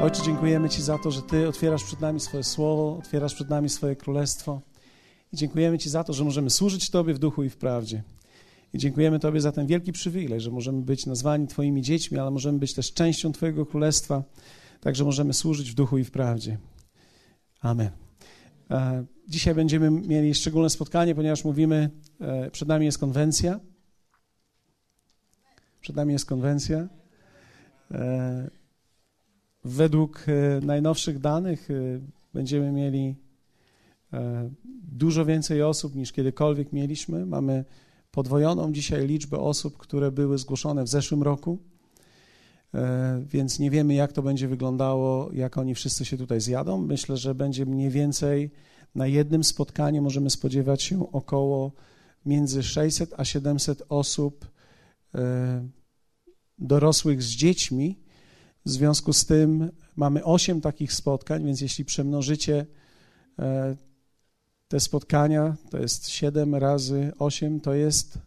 Ojcze, dziękujemy Ci za to, że Ty otwierasz przed nami swoje słowo, otwierasz przed nami swoje królestwo. I dziękujemy Ci za to, że możemy służyć Tobie w duchu i w prawdzie. I dziękujemy Tobie za ten wielki przywilej, że możemy być nazwani Twoimi dziećmi, ale możemy być też częścią Twojego królestwa, także możemy służyć w duchu i w prawdzie. Amen. E, dzisiaj będziemy mieli szczególne spotkanie, ponieważ mówimy, e, przed nami jest konwencja. Przed nami jest konwencja. E, według najnowszych danych będziemy mieli dużo więcej osób niż kiedykolwiek mieliśmy. Mamy podwojoną dzisiaj liczbę osób, które były zgłoszone w zeszłym roku, więc nie wiemy, jak to będzie wyglądało, jak oni wszyscy się tutaj zjadą. Myślę, że będzie mniej więcej na jednym spotkaniu możemy spodziewać się około między 600 a 700 osób e, dorosłych z dziećmi. W związku z tym mamy 8 takich spotkań, więc jeśli przemnożycie e, te spotkania, to jest 7 razy 8, to jest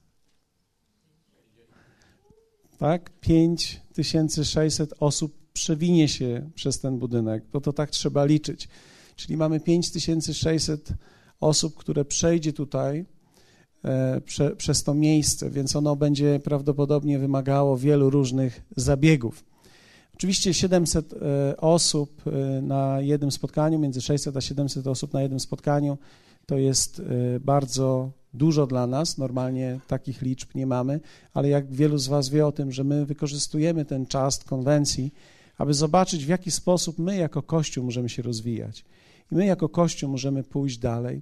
tak, 5600 osób przewinie się przez ten budynek, bo to tak trzeba liczyć. Czyli mamy 5600 osób, które przejdzie tutaj e, prze, przez to miejsce, więc ono będzie prawdopodobnie wymagało wielu różnych zabiegów. Oczywiście 700 e, osób e, na jednym spotkaniu, między 600 a 700 osób na jednym spotkaniu, to jest bardzo dużo dla nas. Normalnie takich liczb nie mamy, ale jak wielu z Was wie o tym, że my wykorzystujemy ten czas konwencji, aby zobaczyć, w jaki sposób my jako Kościół możemy się rozwijać. I my jako Kościół możemy pójść dalej.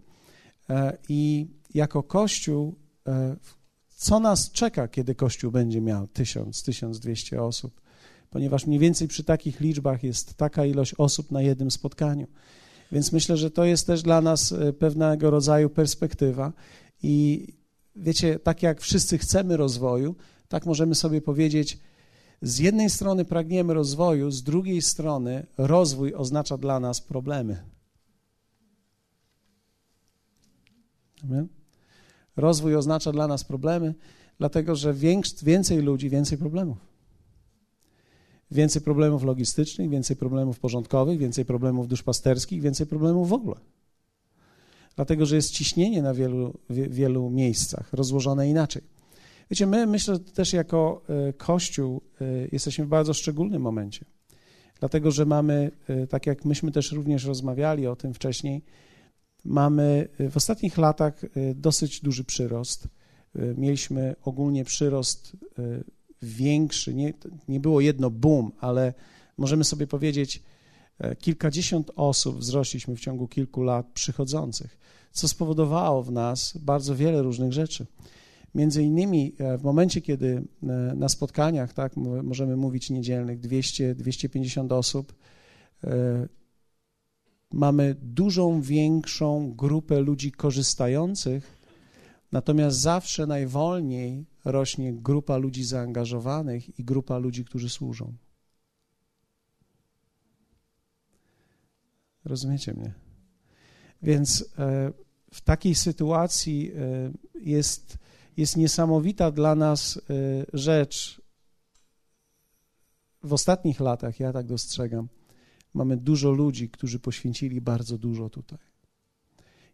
E, I jako Kościół, e, co nas czeka, kiedy Kościół będzie miał 1000, 1200 osób? Ponieważ mniej więcej przy takich liczbach jest taka ilość osób na jednym spotkaniu. Więc myślę, że to jest też dla nas e, pewnego rodzaju perspektywa. I wiecie, tak jak wszyscy chcemy rozwoju, tak możemy sobie powiedzieć, z jednej strony pragniemy rozwoju, z drugiej strony rozwój oznacza dla nas problemy. Amen. Rozwój oznacza dla nas problemy, dlatego że więcej ludzi, więcej problemów. Więcej problemów logistycznych, więcej problemów porządkowych, więcej problemów duszpasterskich, więcej problemów w ogóle. Dlatego, że jest ciśnienie na wielu, wielu miejscach, rozłożone inaczej. Wiecie, my myślę też jako e, Kościół e, jesteśmy w bardzo szczególnym momencie. Dlatego, że mamy, e, tak jak myśmy też również rozmawiali o tym wcześniej, mamy w ostatnich latach dosyć duży przyrost. Mieliśmy ogólnie przyrost większy, nie, nie było jedno boom, ale możemy sobie powiedzieć, kilkadziesiąt osób wzrośliśmy w ciągu kilku lat przychodzących, co spowodowało w nas bardzo wiele różnych rzeczy. Między innymi e, w momencie, kiedy e, na spotkaniach, tak, możemy mówić niedzielnych, 200-250 osób, e, mamy dużą, większą grupę ludzi korzystających, natomiast zawsze najwolniej rośnie grupa ludzi zaangażowanych i grupa ludzi, którzy służą. Rozumiecie mnie? Więc w takiej sytuacji jest jest niesamowita dla nas y, rzecz. W ostatnich latach, ja tak dostrzegam, mamy dużo ludzi, którzy poświęcili bardzo dużo tutaj.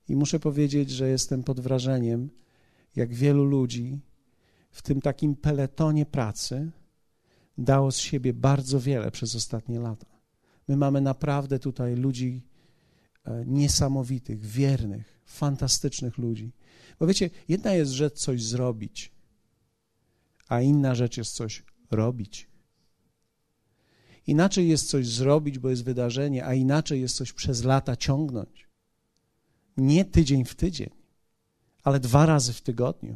I muszę powiedzieć, że jestem pod wrażeniem, jak wielu ludzi w tym takim peletonie pracy dało z siebie bardzo wiele przez ostatnie lata. My mamy naprawdę tutaj ludzi e, niesamowitych, wiernych, fantastycznych ludzi bo wiecie, jedna jest rzecz coś zrobić, a inna rzecz jest coś robić. Inaczej jest coś zrobić, bo jest wydarzenie, a inaczej jest coś przez lata ciągnąć. Nie tydzień w tydzień, ale dwa razy w tygodniu.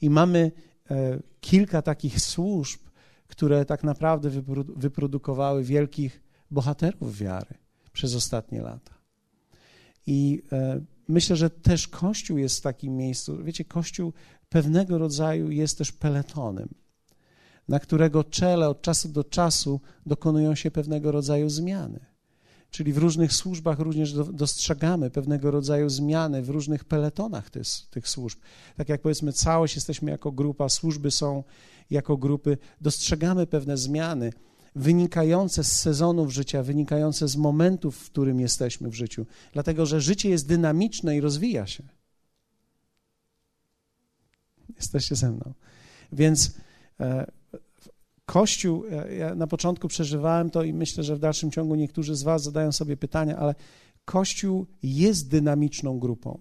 I mamy kilka takich służb, które tak naprawdę wyprodukowały wielkich bohaterów wiary przez ostatnie lata. I e, myślę, że też Kościół jest w takim miejscu. Wiecie, Kościół pewnego rodzaju jest też peletonem, na którego czele od czasu do czasu dokonują się pewnego rodzaju zmiany. Czyli w różnych służbach również dostrzegamy pewnego rodzaju zmiany w różnych peletonach tych, tych służb. Tak jak powiedzmy, całość jesteśmy jako grupa, służby są jako grupy, dostrzegamy pewne zmiany wynikające z sezonów życia, wynikające z momentów, w którym jesteśmy w życiu, dlatego że życie jest dynamiczne i rozwija się. Jesteście ze mną. Więc e, Kościół, ja na początku przeżywałem to i myślę, że w dalszym ciągu niektórzy z Was zadają sobie pytania, ale Kościół jest dynamiczną grupą.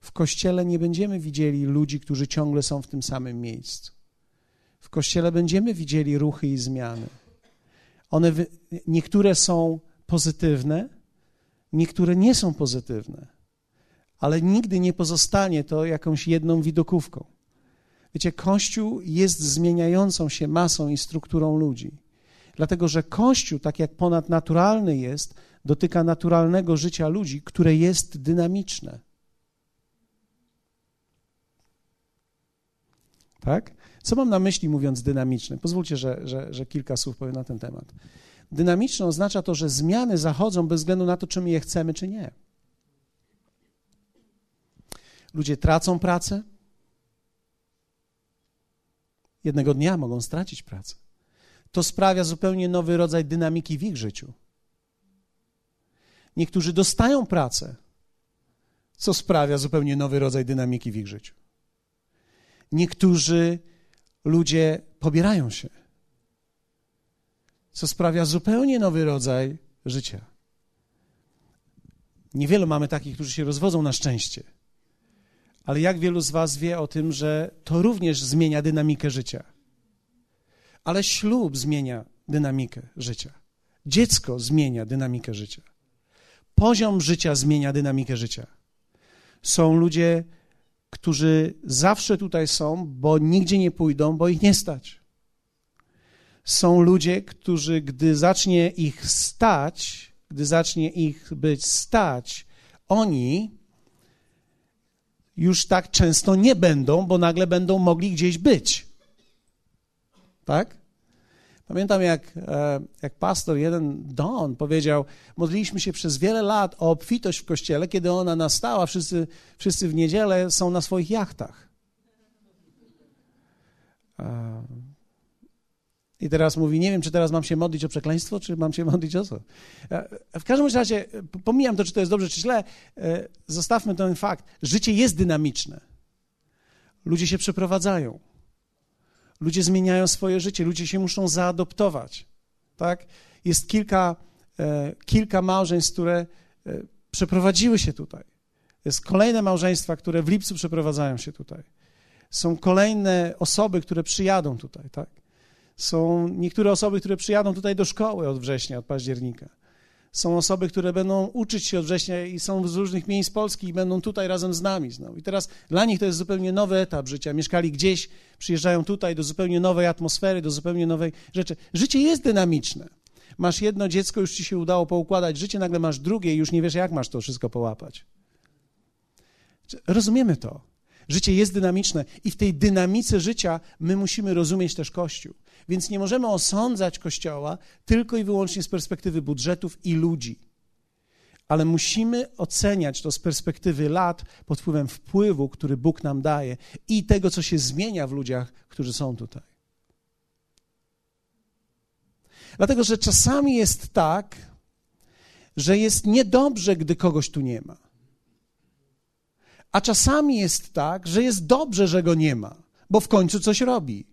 W Kościele nie będziemy widzieli ludzi, którzy ciągle są w tym samym miejscu. W Kościele będziemy widzieli ruchy i zmiany. One, niektóre są pozytywne, niektóre nie są pozytywne, ale nigdy nie pozostanie to jakąś jedną widokówką. Wiecie, Kościół jest zmieniającą się masą i strukturą ludzi. Dlatego, że Kościół, tak jak ponadnaturalny jest, dotyka naturalnego życia ludzi, które jest dynamiczne. Tak? Co mam na myśli mówiąc dynamiczny? Pozwólcie, że, że, że kilka słów powiem na ten temat. Dynamiczne oznacza to, że zmiany zachodzą bez względu na to, czy my je chcemy, czy nie. Ludzie tracą pracę. Jednego dnia mogą stracić pracę. To sprawia zupełnie nowy rodzaj dynamiki w ich życiu. Niektórzy dostają pracę, co sprawia zupełnie nowy rodzaj dynamiki w ich życiu. Niektórzy ludzie pobierają się, co sprawia zupełnie nowy rodzaj życia. Niewielu mamy takich, którzy się rozwodzą na szczęście. Ale jak wielu z Was wie o tym, że to również zmienia dynamikę życia? Ale ślub zmienia dynamikę życia. Dziecko zmienia dynamikę życia. Poziom życia zmienia dynamikę życia. Są ludzie, którzy zawsze tutaj są, bo nigdzie nie pójdą, bo ich nie stać. Są ludzie, którzy, gdy zacznie ich stać, gdy zacznie ich być stać, oni już tak często nie będą, bo nagle będą mogli gdzieś być. Tak? Pamiętam, jak, e, jak pastor jeden, Don, powiedział: Modliliśmy się przez wiele lat o obfitość w kościele. Kiedy ona nastała, wszyscy, wszyscy w niedzielę są na swoich jachtach. E, I teraz mówi: Nie wiem, czy teraz mam się modlić o przekleństwo, czy mam się modlić o co. E, w każdym razie, pomijam to, czy to jest dobrze, czy źle, zostawmy ten fakt. Życie jest dynamiczne. Ludzie się przeprowadzają. Ludzie zmieniają swoje życie, ludzie się muszą zaadoptować. Tak? Jest kilka, e, kilka małżeństw, które e, przeprowadziły się tutaj. Jest kolejne małżeństwa, które w lipcu przeprowadzają się tutaj. Są kolejne osoby, które przyjadą tutaj. Tak? Są niektóre osoby, które przyjadą tutaj do szkoły od września, od października. Są osoby, które będą uczyć się od września i są z różnych miejsc Polski i będą tutaj razem z nami znowu. I teraz dla nich to jest zupełnie nowy etap życia. Mieszkali gdzieś, przyjeżdżają tutaj do zupełnie nowej atmosfery, do zupełnie nowej rzeczy. Życie jest dynamiczne. Masz jedno dziecko, już ci się udało poukładać życie, nagle masz drugie i już nie wiesz, jak masz to wszystko połapać. Rozumiemy to. Życie jest dynamiczne i w tej dynamice życia my musimy rozumieć też Kościół. Więc nie możemy osądzać Kościoła tylko i wyłącznie z perspektywy budżetów i ludzi. Ale musimy oceniać to z perspektywy lat pod wpływem wpływu, który Bóg nam daje i tego, co się zmienia w ludziach, którzy są tutaj. Dlatego, że czasami jest tak, że jest niedobrze, gdy kogoś tu nie ma. A czasami jest tak, że jest dobrze, że go nie ma, bo w końcu coś robi.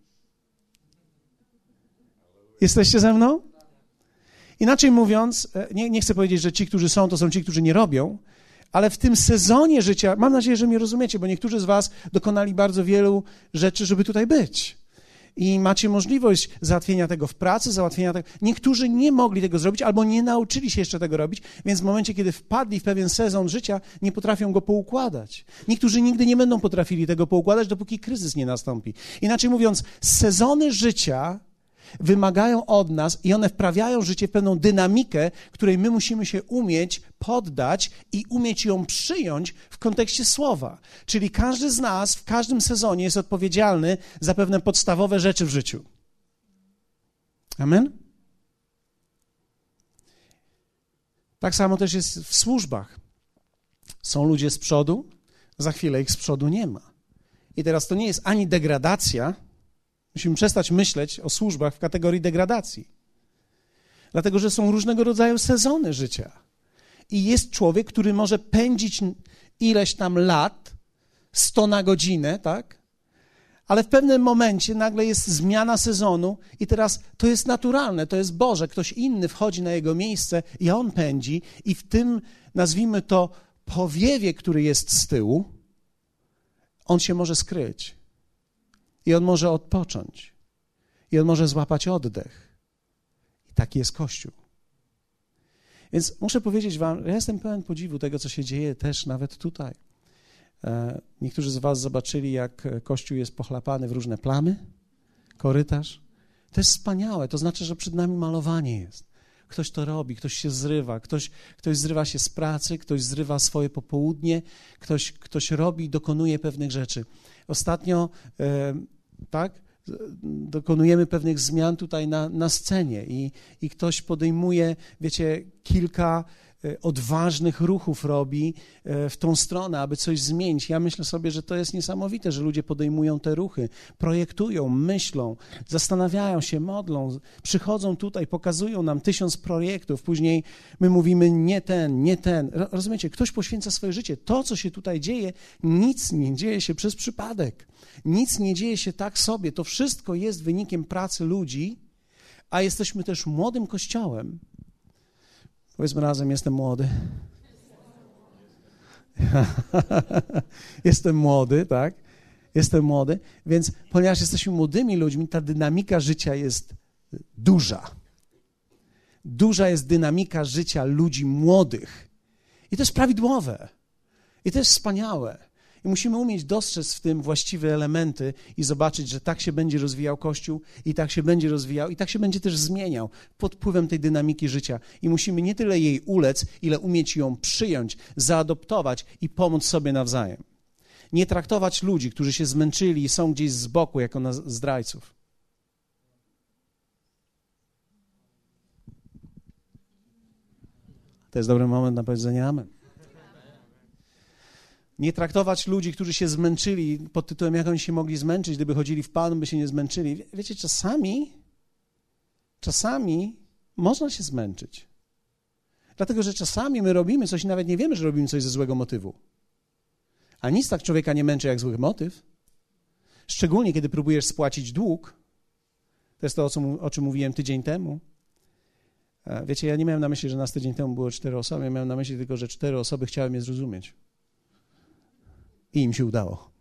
Jesteście ze mną? Inaczej mówiąc, e, nie, nie chcę powiedzieć, że ci, którzy są, to są ci, którzy nie robią, ale w tym sezonie życia, mam nadzieję, że mnie rozumiecie, bo niektórzy z Was dokonali bardzo wielu rzeczy, żeby tutaj być. I macie możliwość załatwienia tego w pracy, załatwienia tego. Niektórzy nie mogli tego zrobić albo nie nauczyli się jeszcze tego robić, więc w momencie, kiedy wpadli w pewien sezon życia, nie potrafią go poukładać. Niektórzy nigdy nie będą potrafili tego poukładać, dopóki kryzys nie nastąpi. Inaczej mówiąc, sezony życia wymagają od nas i one wprawiają życie w pewną dynamikę, której my musimy się umieć poddać i umieć ją przyjąć w kontekście słowa. Czyli każdy z nas w każdym sezonie jest odpowiedzialny za pewne podstawowe rzeczy w życiu. Amen? Tak samo też jest w służbach. Są ludzie z przodu, za chwilę ich z przodu nie ma. I teraz to nie jest ani degradacja, Musimy przestać myśleć o służbach w kategorii degradacji. Dlatego, że są różnego rodzaju sezony życia. I jest człowiek, który może pędzić ileś tam lat, 100 na godzinę, tak? Ale w pewnym momencie nagle jest zmiana sezonu i teraz to jest naturalne, to jest Boże. Ktoś inny wchodzi na jego miejsce i on pędzi i w tym, nazwijmy to, powiewie, który jest z tyłu, on się może skryć. I on może odpocząć. I on może złapać oddech. I taki jest Kościół. Więc muszę powiedzieć Wam, ja jestem pełen podziwu tego, co się dzieje też nawet tutaj. E, niektórzy z Was zobaczyli, jak Kościół jest pochlapany w różne plamy, korytarz. To jest wspaniałe, to znaczy, że przed nami malowanie jest. Ktoś to robi, ktoś się zrywa, ktoś, ktoś zrywa się z pracy, ktoś zrywa swoje popołudnie, ktoś, ktoś robi, dokonuje pewnych rzeczy. Ostatnio, e, tak, dokonujemy pewnych zmian tutaj na, na scenie i, i ktoś podejmuje, wiecie, kilka odważnych ruchów robi e, w tą stronę, aby coś zmienić. Ja myślę sobie, że to jest niesamowite, że ludzie podejmują te ruchy, projektują, myślą, zastanawiają się, modlą, przychodzą tutaj, pokazują nam tysiąc projektów, później my mówimy nie ten, nie ten. Rozumiecie, ktoś poświęca swoje życie. To, co się tutaj dzieje, nic nie dzieje się przez przypadek. Nic nie dzieje się tak sobie. To wszystko jest wynikiem pracy ludzi, a jesteśmy też młodym kościołem, Powiedzmy razem, jestem młody. jestem młody, tak? Jestem młody, więc ponieważ jesteśmy młodymi ludźmi, ta dynamika życia jest duża. Duża jest dynamika życia ludzi młodych. I to jest prawidłowe. I to jest wspaniałe. I musimy umieć dostrzec w tym właściwe elementy i zobaczyć, że tak się będzie rozwijał Kościół i tak się będzie rozwijał i tak się będzie też zmieniał pod wpływem tej dynamiki życia. I musimy nie tyle jej ulec, ile umieć ją przyjąć, zaadoptować i pomóc sobie nawzajem. Nie traktować ludzi, którzy się zmęczyli i są gdzieś z boku, jako na zdrajców. To jest dobry moment na powiedzenie amen nie traktować ludzi, którzy się zmęczyli pod tytułem, jak oni się mogli zmęczyć, gdyby chodzili w Panu, by się nie zmęczyli. Wiecie, czasami, czasami można się zmęczyć. Dlatego, że czasami my robimy coś i nawet nie wiemy, że robimy coś ze złego motywu. A nic tak człowieka nie męczy jak zły motyw. Szczególnie, kiedy próbujesz spłacić dług. To jest to, o, co, o czym mówiłem tydzień temu. E, wiecie, ja nie miałem na myśli, że nas tydzień temu było cztery osoby, ja miałem na myśli tylko, że cztery osoby chciały mnie zrozumieć i im się udało.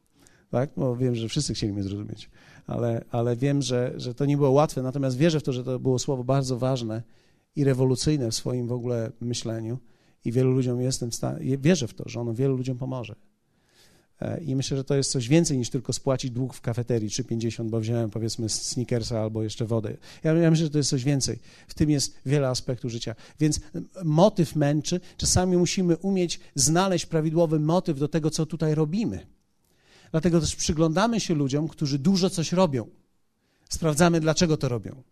Tak? Bo wiem, że wszyscy chcieli mnie zrozumieć, ale, ale wiem, że, że to nie było łatwe, natomiast wierzę w to, że to było słowo bardzo ważne i rewolucyjne w swoim w ogóle myśleniu i wielu ludziom jestem w stanie, wierzę w to, że ono wielu ludziom pomoże. E, I myślę, że to jest coś więcej niż tylko spłacić dług w kafeterii 3,50, bo wziąłem powiedzmy sneakersa albo jeszcze wodę. Ja, ja myślę, że to jest coś więcej. W tym jest wiele aspektów życia. Więc motyw męczy. Czasami musimy umieć znaleźć prawidłowy motyw do tego, co tutaj robimy. Dlatego też przyglądamy się ludziom, którzy dużo coś robią. Sprawdzamy, dlaczego to robią.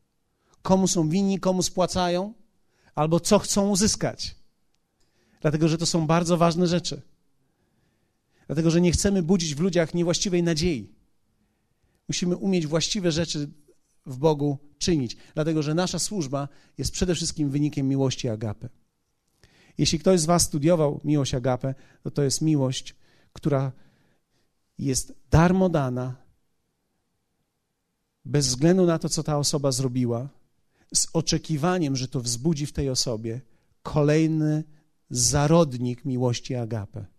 Komu są winni, komu spłacają, albo co chcą uzyskać. Dlatego, że to są bardzo ważne rzeczy dlatego że nie chcemy budzić w ludziach niewłaściwej nadziei. Musimy umieć właściwe rzeczy w Bogu czynić, dlatego że nasza służba jest przede wszystkim wynikiem miłości agape. Jeśli ktoś z Was studiował miłość agape, to to jest miłość, która jest darmo dana, bez względu na to, co ta osoba zrobiła, z oczekiwaniem, że to wzbudzi w tej osobie kolejny zarodnik miłości agape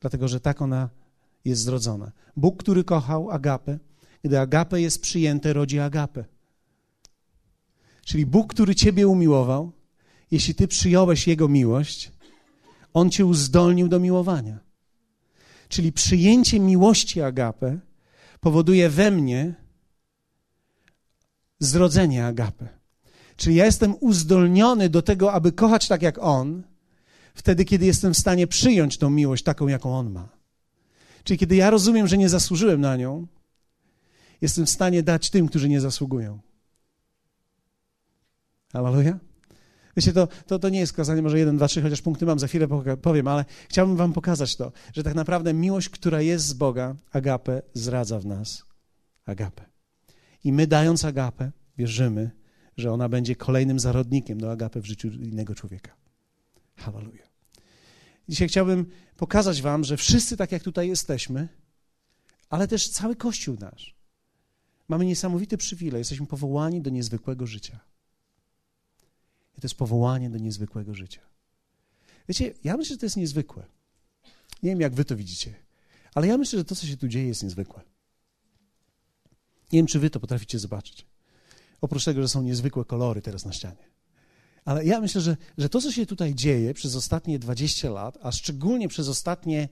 dlatego że tak ona jest zrodzona. Bóg, który kochał agapę, gdy agapę jest przyjęte, rodzi agapę. Czyli Bóg, który ciebie umiłował, jeśli ty przyjąłeś Jego miłość, On cię uzdolnił do miłowania. Czyli przyjęcie miłości agapę powoduje we mnie zrodzenie agapę. Czyli ja jestem uzdolniony do tego, aby kochać tak jak On, wtedy, kiedy jestem w stanie przyjąć tą miłość taką, jaką On ma. Czyli kiedy ja rozumiem, że nie zasłużyłem na nią, jestem w stanie dać tym, którzy nie zasługują. Hallelujah? Wiecie, to, to, to nie jest kazanie może jeden, dwa, trzy, chociaż punkty mam, za chwilę powiem, ale chciałbym wam pokazać to, że tak naprawdę miłość, która jest z Boga, agapę, zradza w nas agapę. I my dając agapę, wierzymy, że ona będzie kolejnym zarodnikiem do agapy w życiu innego człowieka. Hallelujah. Dzisiaj chciałbym pokazać Wam, że wszyscy, tak jak tutaj jesteśmy, ale też cały Kościół nasz, mamy niesamowity przywilej. Jesteśmy powołani do niezwykłego życia. I to jest powołanie do niezwykłego życia. Wiecie, ja myślę, że to jest niezwykłe. Nie wiem, jak Wy to widzicie, ale ja myślę, że to, co się tu dzieje, jest niezwykłe. Nie wiem, czy Wy to potraficie zobaczyć. Oprócz tego, że są niezwykłe kolory teraz na ścianie. Ale ja myślę, że, że to, co się tutaj dzieje przez ostatnie 20 lat, a szczególnie przez ostatnie,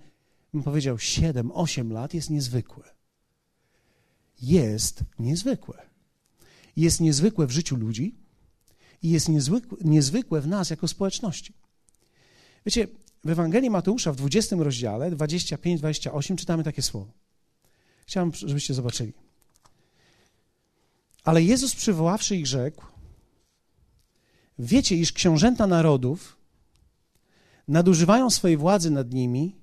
bym powiedział, 7, 8 lat, jest niezwykłe. Jest niezwykłe. Jest niezwykłe w życiu ludzi i jest niezwykłe, niezwykłe w nas jako społeczności. Wiecie, w Ewangelii Mateusza w 20 rozdziale, 25-28, czytamy takie słowo. Chciałem, żebyście zobaczyli. Ale Jezus przywoławszy ich rzekł, Wiecie, iż książęta narodów nadużywają swojej władzy nad nimi,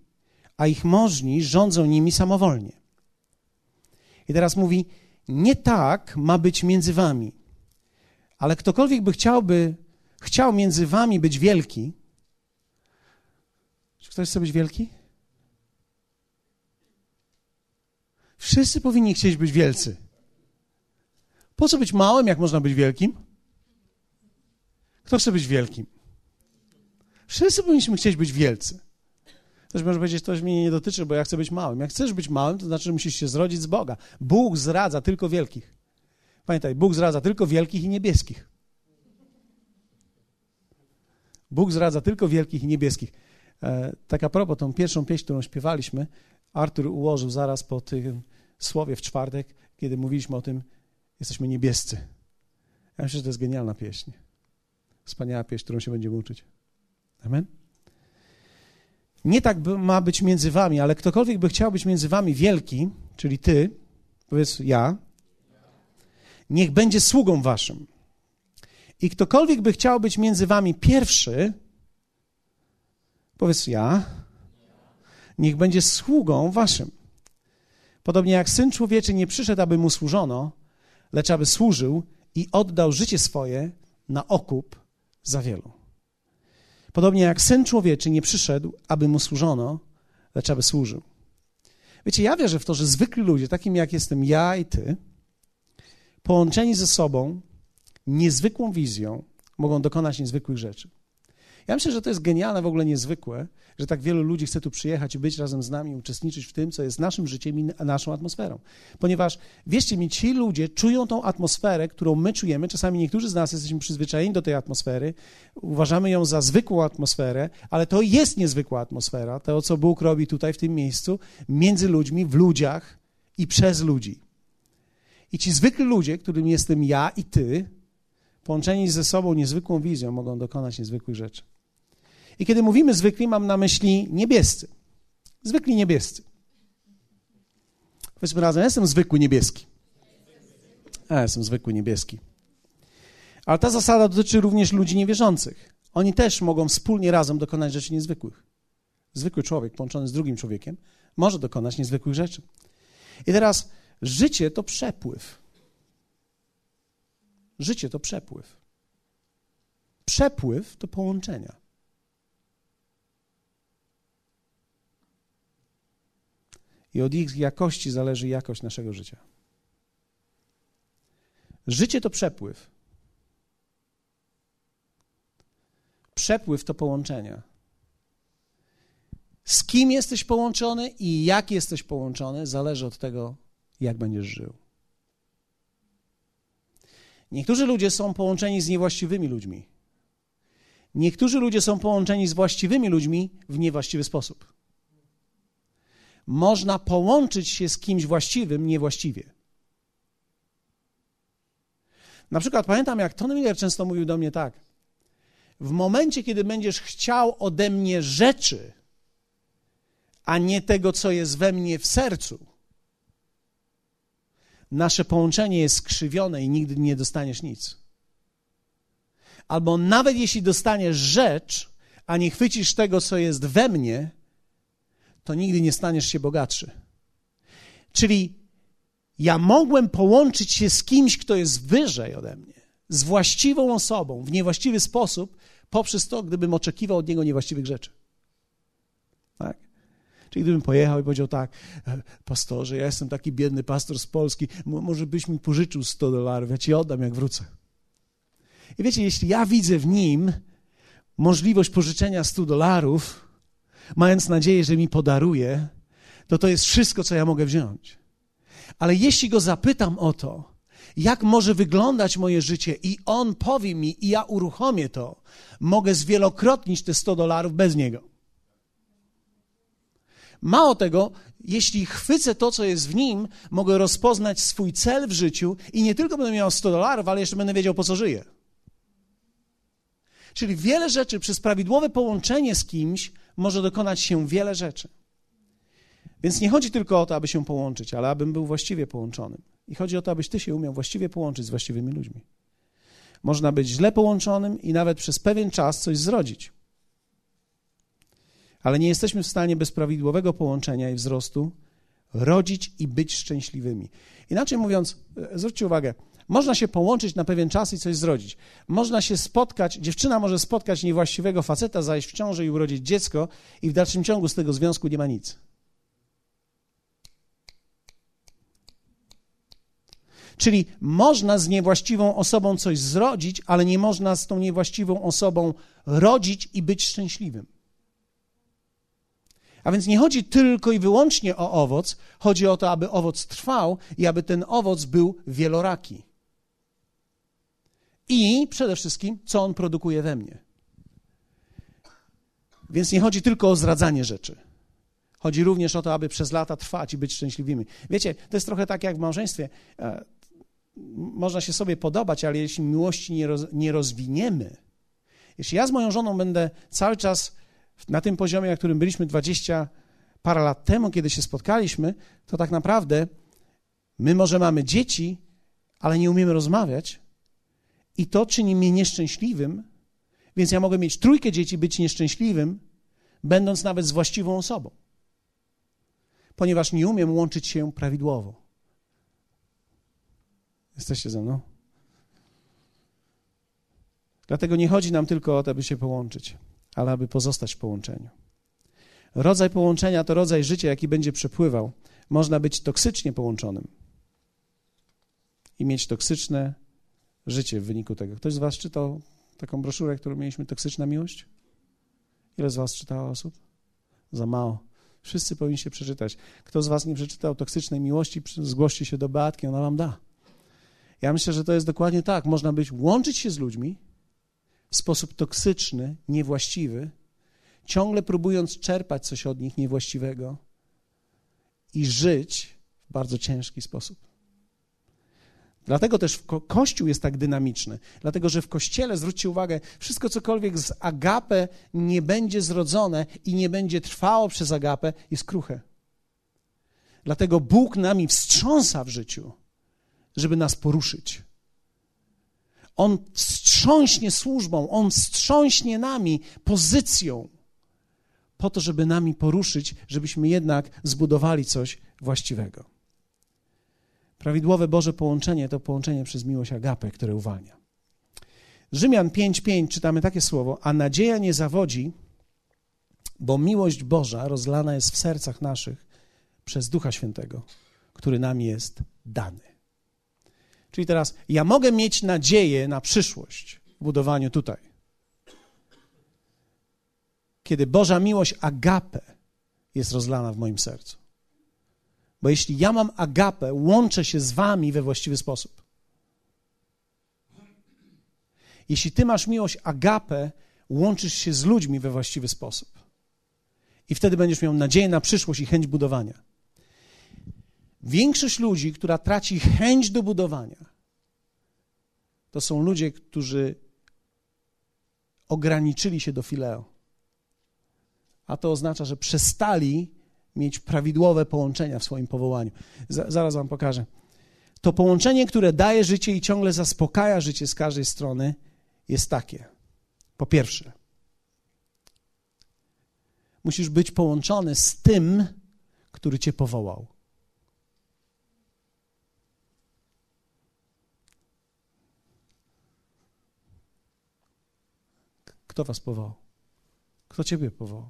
a ich możni rządzą nimi samowolnie. I teraz mówi: Nie tak ma być między wami, ale ktokolwiek by chciałby, chciał między wami być wielki. Czy ktoś chce być wielki? Wszyscy powinni chcieć być wielcy. Po co być małym, jak można być wielkim? Kto chce być wielkim? Wszyscy powinniśmy chcieć być wielcy. Ktoś może powiedzieć, to mnie nie dotyczy, bo ja chcę być małym. Jak chcesz być małym, to znaczy, że musisz się zrodzić z Boga. Bóg zradza tylko wielkich. Pamiętaj, Bóg zradza tylko wielkich i niebieskich. Bóg zradza tylko wielkich i niebieskich. E, tak a propos, tą pierwszą pieśń, którą śpiewaliśmy, Artur ułożył zaraz po tym słowie w czwartek, kiedy mówiliśmy o tym, jesteśmy niebiescy. Ja myślę, że to jest genialna pieśń. Wspaniała pieśń, którą się będziemy uczyć. Amen? Nie tak ma być między wami, ale ktokolwiek by chciał być między wami wielki, czyli ty, powiedz ja, niech będzie sługą waszym. I ktokolwiek by chciał być między wami pierwszy, powiedz ja, niech będzie sługą waszym. Podobnie jak syn człowieczy nie przyszedł, aby mu służono, lecz aby służył i oddał życie swoje na okup za wielu. Podobnie jak Syn Człowieczy nie przyszedł, aby Mu służono, lecz aby służył. Wiecie, ja wierzę w to, że zwykli ludzie, takim jak jestem ja i Ty, połączeni ze sobą niezwykłą wizją, mogą dokonać niezwykłych rzeczy. Ja myślę, że to jest genialne, w ogóle niezwykłe, że tak wielu ludzi chce tu przyjechać i być razem z nami, uczestniczyć w tym, co jest naszym życiem i naszą atmosferą. Ponieważ, wierzcie mi, ci ludzie czują tą atmosferę, którą my czujemy. Czasami niektórzy z nas jesteśmy przyzwyczajeni do tej atmosfery, uważamy ją za zwykłą atmosferę, ale to jest niezwykła atmosfera, to, co Bóg robi tutaj, w tym miejscu, między ludźmi, w ludziach i przez ludzi. I ci zwykli ludzie, którym jestem ja i ty, połączeni ze sobą niezwykłą wizją, mogą dokonać niezwykłych rzeczy. I kiedy mówimy zwykli, mam na myśli niebiescy. Zwykli niebiescy. Powiedzmy razem, ja jestem zwykły niebieski. Ja jestem zwykły niebieski. Ale ta zasada dotyczy również ludzi niewierzących. Oni też mogą wspólnie razem dokonać rzeczy niezwykłych. Zwykły człowiek połączony z drugim człowiekiem może dokonać niezwykłych rzeczy. I teraz życie to przepływ. Życie to przepływ. Przepływ to połączenia. I od ich jakości zależy jakość naszego życia. Życie to przepływ. Przepływ to połączenia. Z kim jesteś połączony i jak jesteś połączony, zależy od tego, jak będziesz żył. Niektórzy ludzie są połączeni z niewłaściwymi ludźmi. Niektórzy ludzie są połączeni z właściwymi ludźmi w niewłaściwy sposób można połączyć się z kimś właściwym niewłaściwie. Na przykład pamiętam, jak Tony Miller często mówił do mnie tak. W momencie, kiedy będziesz chciał ode mnie rzeczy, a nie tego, co jest we mnie w sercu, nasze połączenie jest skrzywione i nigdy nie dostaniesz nic. Albo nawet jeśli dostaniesz rzecz, a nie chwycisz tego, co jest we mnie, to nigdy nie staniesz się bogatszy. Czyli ja mogłem połączyć się z kimś, kto jest wyżej ode mnie, z właściwą osobą w niewłaściwy sposób poprzez to, gdybym oczekiwał od niego niewłaściwych rzeczy. Tak? Czyli gdybym pojechał i powiedział tak, e, pastorze, ja jestem taki biedny pastor z Polski, może byś mi pożyczył 100 dolarów, ja ci oddam, jak wrócę. I wiecie, jeśli ja widzę w nim możliwość pożyczenia 100 dolarów, mając nadzieję, że mi podaruje, to to jest wszystko, co ja mogę wziąć. Ale jeśli go zapytam o to, jak może wyglądać moje życie, i on powie mi, i ja uruchomię to, mogę zwielokrotnić te 100 dolarów bez niego. Mało tego, jeśli chwycę to, co jest w nim, mogę rozpoznać swój cel w życiu i nie tylko będę miał 100 dolarów, ale jeszcze będę wiedział, po co żyję. Czyli wiele rzeczy przez prawidłowe połączenie z kimś może dokonać się wiele rzeczy. Więc nie chodzi tylko o to, aby się połączyć, ale abym był właściwie połączonym. I chodzi o to, abyś ty się umiał właściwie połączyć z właściwymi ludźmi. Można być źle połączonym i nawet przez pewien czas coś zrodzić. Ale nie jesteśmy w stanie bez prawidłowego połączenia i wzrostu rodzić i być szczęśliwymi. Inaczej mówiąc, e, zwróćcie uwagę, można się połączyć na pewien czas i coś zrodzić. Można się spotkać, dziewczyna może spotkać niewłaściwego faceta, zajść w ciąży i urodzić dziecko, i w dalszym ciągu z tego związku nie ma nic. Czyli można z niewłaściwą osobą coś zrodzić, ale nie można z tą niewłaściwą osobą rodzić i być szczęśliwym. A więc nie chodzi tylko i wyłącznie o owoc, chodzi o to, aby owoc trwał i aby ten owoc był wieloraki. I przede wszystkim, co on produkuje we mnie. Więc nie chodzi tylko o zradzanie rzeczy. Chodzi również o to, aby przez lata trwać i być szczęśliwymi. Wiecie, to jest trochę tak jak w małżeństwie. E, można się sobie podobać, ale jeśli miłości nie, roz, nie rozwiniemy, jeśli ja z moją żoną będę cały czas na tym poziomie, na którym byliśmy 20 parę lat temu, kiedy się spotkaliśmy, to tak naprawdę my może mamy dzieci, ale nie umiemy rozmawiać i to czyni mnie nieszczęśliwym, więc ja mogę mieć trójkę dzieci, być nieszczęśliwym, będąc nawet z właściwą osobą, ponieważ nie umiem łączyć się prawidłowo. Jesteście ze mną? Dlatego nie chodzi nam tylko o to, aby się połączyć, ale aby pozostać w połączeniu. Rodzaj połączenia to rodzaj życia, jaki będzie przepływał. Można być toksycznie połączonym i mieć toksyczne życie w wyniku tego. Ktoś z Was czytał taką broszurę, którą mieliśmy Toksyczna Miłość? Ile z Was czytało osób? Za mało. Wszyscy powinniście przeczytać. Kto z Was nie przeczytał Toksycznej Miłości, zgłoście się do Beatki, ona Wam da. Ja myślę, że to jest dokładnie tak. Można być, łączyć się z ludźmi w sposób toksyczny, niewłaściwy, ciągle próbując czerpać coś od nich niewłaściwego i żyć w bardzo ciężki sposób. Dlatego też Kościół jest tak dynamiczny, dlatego że w Kościele, zwróćcie uwagę, wszystko cokolwiek z agapę nie będzie zrodzone i nie będzie trwało przez agapę, jest kruche. Dlatego Bóg nami wstrząsa w życiu, żeby nas poruszyć. On wstrząśnie służbą, On wstrząśnie nami pozycją, po to, żeby nami poruszyć, żebyśmy jednak zbudowali coś właściwego. Prawidłowe Boże połączenie to połączenie przez miłość agapę, które uwalnia. Rzymian 5:5 czytamy takie słowo: A nadzieja nie zawodzi, bo miłość Boża rozlana jest w sercach naszych przez Ducha Świętego, który nam jest dany. Czyli teraz ja mogę mieć nadzieję na przyszłość w budowaniu tutaj. Kiedy Boża miłość agape jest rozlana w moim sercu. Bo jeśli ja mam agapę, łączę się z wami we właściwy sposób. Jeśli ty masz miłość agapę, łączysz się z ludźmi we właściwy sposób. I wtedy będziesz miał nadzieję na przyszłość i chęć budowania. Większość ludzi, która traci chęć do budowania, to są ludzie, którzy ograniczyli się do fileo. A to oznacza, że przestali mieć prawidłowe połączenia w swoim powołaniu. zaraz Wam pokażę. To połączenie, które daje życie i ciągle zaspokaja życie z każdej strony, jest takie. Po pierwsze, musisz być połączony z tym, który Cię powołał. Kto was powołał? Kto ciebie powołał?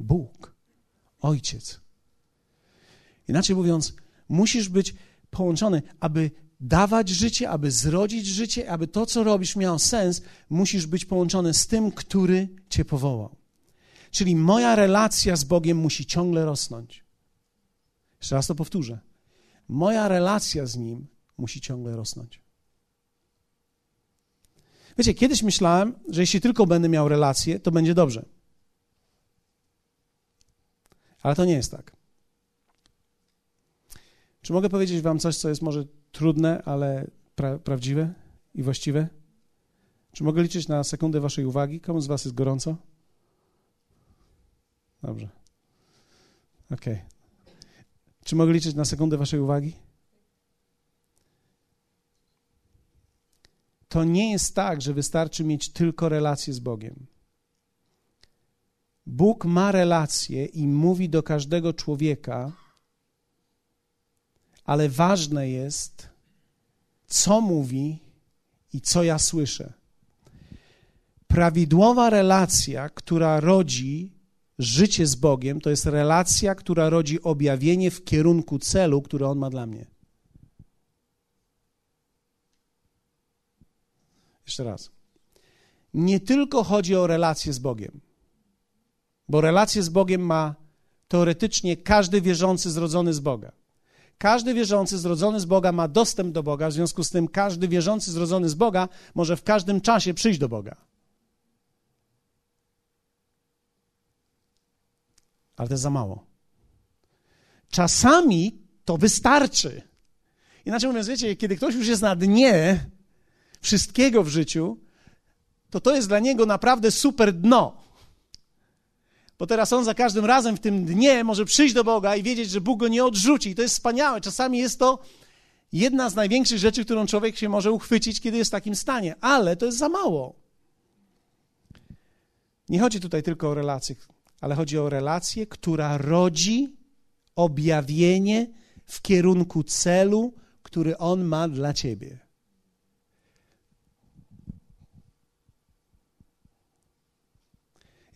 Bóg, Ojciec. Inaczej mówiąc, musisz być połączony, aby dawać życie, aby zrodzić życie, aby to, co robisz, miało sens, musisz być połączony z tym, który cię powołał. Czyli moja relacja z Bogiem musi ciągle rosnąć. Jeszcze raz to powtórzę. Moja relacja z Nim musi ciągle rosnąć. Wiecie, kiedyś myślałem, że jeśli tylko będę miał relację, to będzie dobrze. Ale to nie jest tak. Czy mogę powiedzieć Wam coś, co jest może trudne, ale pra prawdziwe i właściwe? Czy mogę liczyć na sekundę Waszej uwagi? Komu z Was jest gorąco? Dobrze. Okej. Okay. Czy mogę liczyć na sekundę Waszej uwagi? To nie jest tak, że wystarczy mieć tylko relację z Bogiem. Bóg ma relacje i mówi do każdego człowieka, ale ważne jest, co mówi i co ja słyszę. Prawidłowa relacja, która rodzi życie z Bogiem, to jest relacja, która rodzi objawienie w kierunku celu, który On ma dla mnie. Jeszcze raz. Nie tylko chodzi o relację z Bogiem, bo relację z Bogiem ma teoretycznie każdy wierzący zrodzony z Boga. Każdy wierzący zrodzony z Boga ma dostęp do Boga, w związku z tym każdy wierzący zrodzony z Boga może w każdym czasie przyjść do Boga. Ale to jest za mało. Czasami to wystarczy. Inaczej mówiąc, wiecie, kiedy ktoś już jest na dnie wszystkiego w życiu, to to jest dla niego naprawdę super dno. Bo teraz on za każdym razem w tym dnie może przyjść do Boga i wiedzieć, że Bóg go nie odrzuci. I to jest wspaniałe. Czasami jest to jedna z największych rzeczy, którą człowiek się może uchwycić, kiedy jest w takim stanie. Ale to jest za mało. Nie chodzi tutaj tylko o relacje, ale chodzi o relację, która rodzi objawienie w kierunku celu, który On ma dla ciebie.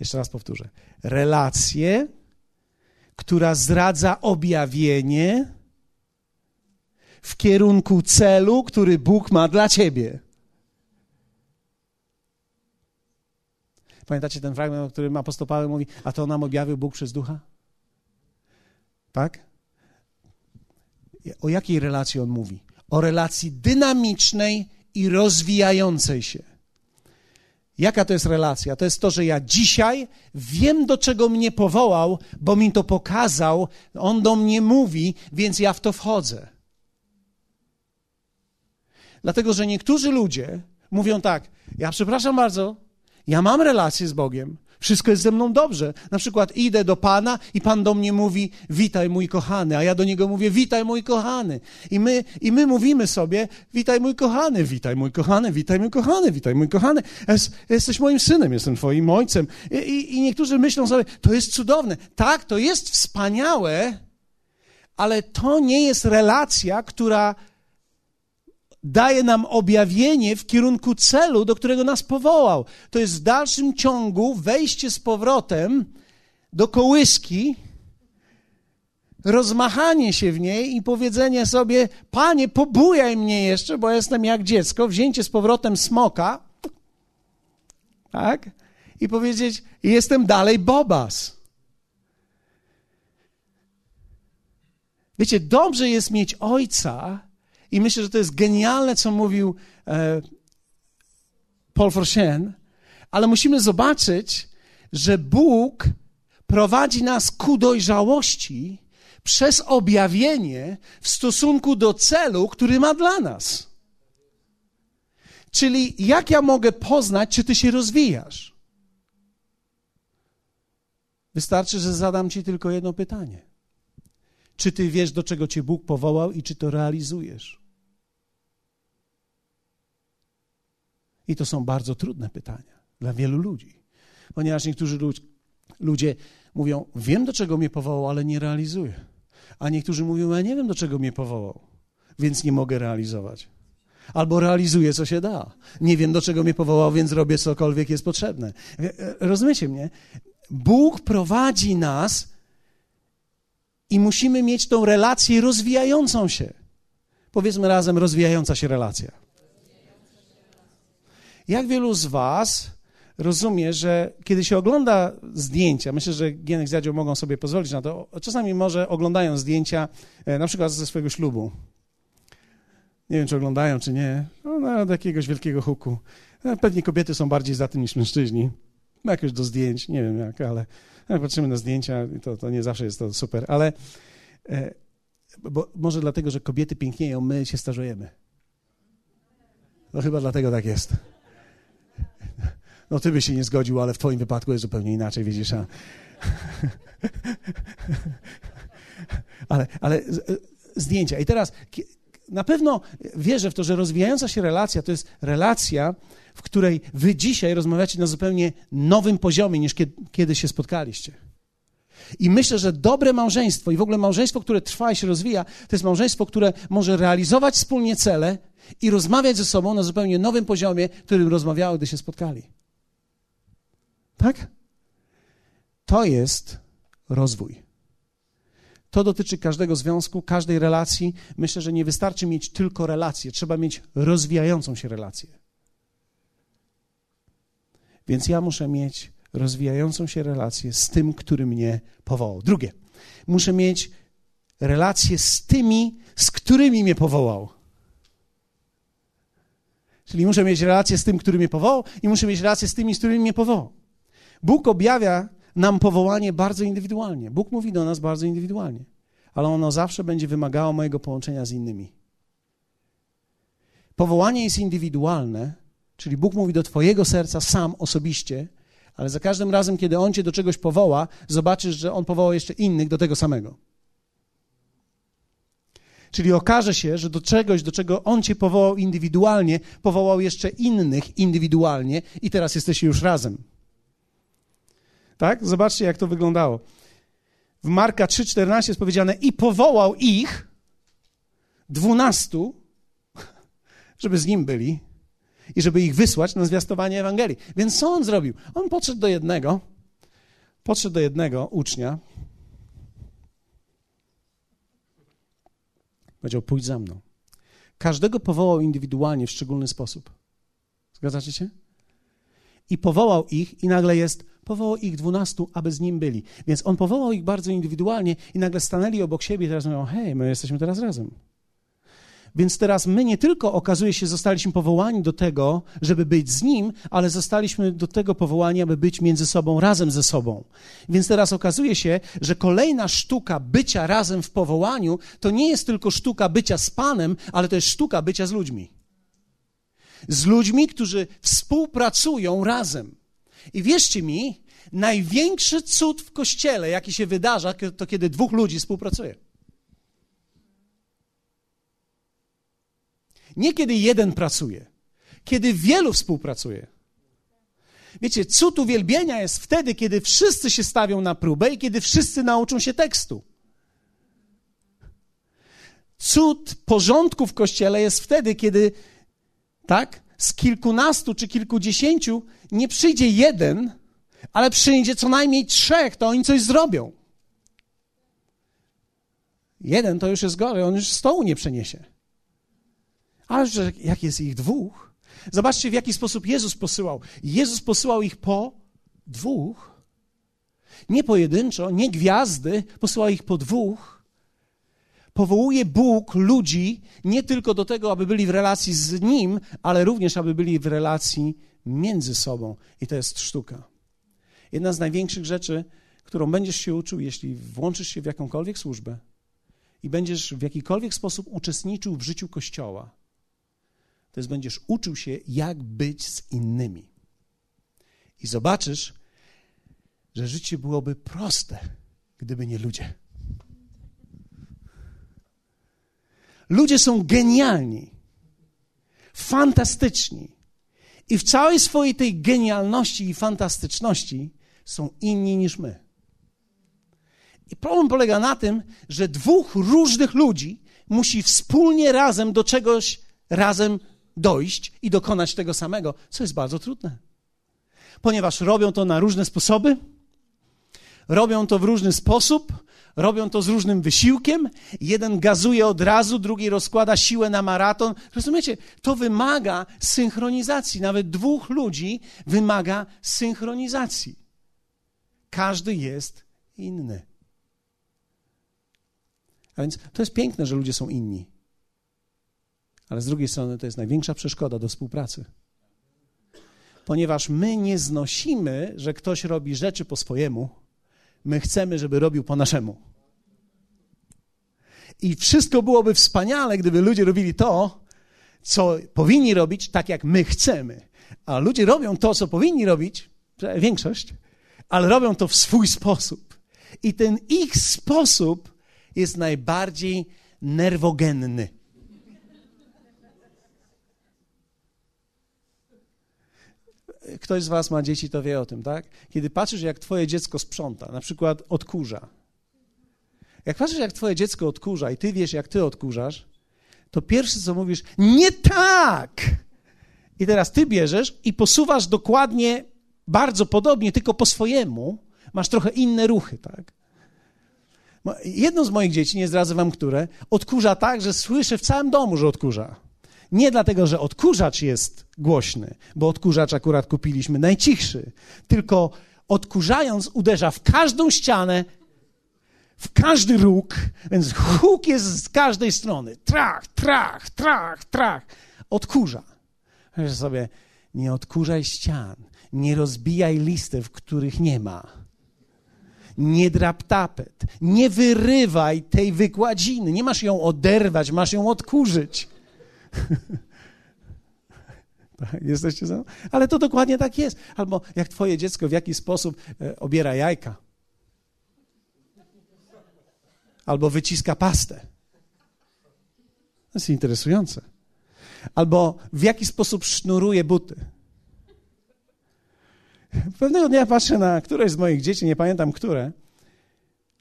Jeszcze raz powtórzę. Relację, która zdradza objawienie w kierunku celu, który Bóg ma dla ciebie. Pamiętacie ten fragment, o którym apostoł Paweł mówi, a to nam objawił Bóg przez ducha? Tak? O jakiej relacji on mówi? O relacji dynamicznej i rozwijającej się. Jaka to jest relacja? To jest to, że ja dzisiaj wiem, do czego mnie powołał, bo mi to pokazał, on do mnie mówi, więc ja w to wchodzę. Dlatego, że niektórzy ludzie mówią tak: Ja przepraszam bardzo, ja mam relację z Bogiem, wszystko jest ze mną dobrze. Na przykład idę do Pana i Pan do mnie mówi: Witaj, mój kochany, a ja do niego mówię: Witaj, mój kochany. I my, i my mówimy sobie: Witaj, mój kochany, witaj, mój kochany, witaj, mój kochany, witaj, mój kochany. Jesteś moim synem, jestem Twoim ojcem. I, i, I niektórzy myślą sobie: To jest cudowne. Tak, to jest wspaniałe, ale to nie jest relacja, która daje nam objawienie w kierunku celu, do którego nas powołał. To jest w dalszym ciągu wejście z powrotem do kołyski, rozmachanie się w niej i powiedzenie sobie: Panie, pobujaj mnie jeszcze, bo jestem jak dziecko, wzięcie z powrotem smoka, tak? I powiedzieć: Jestem dalej Bobas. Wiecie, dobrze jest mieć ojca, i myślę, że to jest genialne, co mówił e, Paul Forchen, ale musimy zobaczyć, że Bóg prowadzi nas ku dojrzałości przez objawienie w stosunku do celu, który ma dla nas. Czyli jak ja mogę poznać, czy ty się rozwijasz? Wystarczy, że zadam ci tylko jedno pytanie. Czy ty wiesz, do czego cię Bóg powołał i czy to realizujesz? I to są bardzo trudne pytania dla wielu ludzi, ponieważ niektórzy ludzie mówią: Wiem, do czego mnie powołał, ale nie realizuję. A niektórzy mówią: Ja nie wiem, do czego mnie powołał, więc nie mogę realizować. Albo realizuję, co się da. Nie wiem, do czego mnie powołał, więc robię cokolwiek jest potrzebne. Rozumiecie mnie? Bóg prowadzi nas i musimy mieć tą relację rozwijającą się. Powiedzmy razem, rozwijająca się relacja. Jak wielu z Was rozumie, że kiedy się ogląda zdjęcia, myślę, że Gienek z Jadzią mogą sobie pozwolić na to, czasami może oglądają zdjęcia e, na przykład ze swojego ślubu. Nie wiem, czy oglądają, czy nie. No, no, jakiegoś wielkiego huku. E, pewnie kobiety są bardziej za tym niż mężczyźni. Jakoś do zdjęć, nie wiem jak, ale patrzymy na zdjęcia, to, to nie zawsze jest to super, ale e, bo, może dlatego, że kobiety pięknieją, my się starzejemy. No chyba dlatego tak jest. No ty byś się nie zgodził, ale w twoim wypadku jest zupełnie inaczej, widzisz. A... ale, ale e, zdjęcia. I teraz na pewno wierzę w to, że rozwijająca się relacja to jest relacja, w której wy dzisiaj rozmawiacie na zupełnie nowym poziomie niż kiedy, kiedy się spotkaliście. I myślę, że dobre małżeństwo i w ogóle małżeństwo, które trwa i się rozwija, to jest małżeństwo, które może realizować wspólnie cele i rozmawiać ze sobą na zupełnie nowym poziomie, którym rozmawiały, gdy się spotkali. Tak? To jest rozwój. To dotyczy każdego związku, każdej relacji. Myślę, że nie wystarczy mieć tylko relację, trzeba mieć rozwijającą się relację. Więc ja muszę mieć rozwijającą się relację z tym, który mnie powołał. Drugie, muszę mieć relację z tymi, z którymi mnie powołał. Czyli muszę mieć relację z tym, który mnie powołał, i muszę mieć relację z tymi, z którymi mnie powołał. Bóg objawia nam powołanie bardzo indywidualnie. Bóg mówi do nas bardzo indywidualnie, ale ono zawsze będzie wymagało mojego połączenia z innymi. Powołanie jest indywidualne, czyli Bóg mówi do Twojego serca sam osobiście, ale za każdym razem, kiedy On Cię do czegoś powoła, zobaczysz, że On powoła jeszcze innych do tego samego. Czyli okaże się, że do czegoś, do czego On Cię powołał indywidualnie, powołał jeszcze innych indywidualnie i teraz jesteście już razem. Tak? Zobaczcie, jak to wyglądało. W Marka 3,14 jest powiedziane i powołał ich, dwunastu, żeby z nim byli i żeby ich wysłać na zwiastowanie Ewangelii. Więc co on zrobił? On podszedł do jednego, podszedł do jednego ucznia, powiedział, pójdź za mną. Każdego powołał indywidualnie w szczególny sposób. Zgadzacie się? I powołał ich i nagle jest, powołał ich dwunastu, aby z nim byli. Więc on powołał ich bardzo indywidualnie i nagle stanęli obok siebie i teraz mówią, hej, my jesteśmy teraz razem. Więc teraz my nie tylko okazuje się, zostaliśmy powołani do tego, żeby być z Nim, ale zostaliśmy do tego powołani, aby być między sobą, razem ze sobą. Więc teraz okazuje się, że kolejna sztuka bycia razem w powołaniu to nie jest tylko sztuka bycia z Panem, ale to jest sztuka bycia z ludźmi. Z ludźmi, którzy współpracują razem. I wierzcie mi, największy cud w kościele, jaki się wydarza, to kiedy dwóch ludzi współpracuje. Nie kiedy jeden pracuje, kiedy wielu współpracuje. Wiecie, cud uwielbienia jest wtedy, kiedy wszyscy się stawią na próbę i kiedy wszyscy nauczą się tekstu. Cud porządku w kościele jest wtedy, kiedy, tak, z kilkunastu czy kilkudziesięciu nie przyjdzie jeden, ale przyjdzie co najmniej trzech, to oni coś zrobią. Jeden to już jest gory, on już stołu nie przeniesie. Ale że jak jest ich dwóch, zobaczcie w jaki sposób Jezus posyłał. Jezus posyłał ich po dwóch. Nie pojedynczo, nie gwiazdy, posyłał ich po dwóch. Powołuje Bóg ludzi nie tylko do tego, aby byli w relacji z Nim, ale również, aby byli w relacji między sobą. I to jest sztuka. Jedna z największych rzeczy, którą będziesz się uczył, jeśli włączysz się w jakąkolwiek służbę i będziesz w jakikolwiek sposób uczestniczył w życiu Kościoła, to jest będziesz uczył się, jak być z innymi. I zobaczysz, że życie byłoby proste, gdyby nie ludzie. Ludzie są genialni, fantastyczni. I w całej swojej tej genialności i fantastyczności są inni niż my. I problem polega na tym, że dwóch różnych ludzi musi wspólnie razem do czegoś razem dojść i dokonać tego samego, co jest bardzo trudne. Ponieważ robią to na różne sposoby, robią to w różny sposób, robią to z różnym wysiłkiem. Jeden gazuje od razu, drugi rozkłada siłę na maraton. Rozumiecie? To wymaga synchronizacji. Nawet dwóch ludzi wymaga synchronizacji. Każdy jest inny. A więc to jest piękne, że ludzie są inni. Ale z drugiej strony to jest największa przeszkoda do współpracy. Ponieważ my nie znosimy, że ktoś robi rzeczy po swojemu, my chcemy, żeby robił po naszemu. I wszystko byłoby wspaniale, gdyby ludzie robili to, co powinni robić, tak jak my chcemy. A ludzie robią to, co powinni robić, większość, ale robią to w swój sposób. I ten ich sposób jest najbardziej nerwogenny. Ktoś z Was ma dzieci, to wie o tym, tak? Kiedy patrzysz, jak Twoje dziecko sprząta, na przykład odkurza. Jak patrzysz, jak Twoje dziecko odkurza i Ty wiesz, jak Ty odkurzasz, to pierwsze, co mówisz, nie tak! I teraz Ty bierzesz i posuwasz dokładnie, bardzo podobnie, tylko po swojemu. Masz trochę inne ruchy, tak? Jedno z moich dzieci, nie zdradzę wam które, odkurza tak, że słyszę w całym domu, że odkurza. Nie dlatego, że odkurzacz jest głośny, bo odkurzacz akurat kupiliśmy najcichszy, tylko odkurzając uderza w każdą ścianę, w każdy róg, więc huk jest z każdej strony. Trach, trach, trach, trach. Odkurza. Wiesz sobie, nie odkurzaj ścian, nie rozbijaj listew, których nie ma nie drap tapet, nie wyrywaj tej wykładziny, nie masz ją oderwać, masz ją odkurzyć. Jesteście za? Ale to dokładnie tak jest. Albo jak twoje dziecko w jakiś sposób e, obiera jajka. Albo wyciska pastę. To jest interesujące. Albo w jaki sposób sznuruje buty. Pewnego dnia patrzę na któreś z moich dzieci, nie pamiętam które,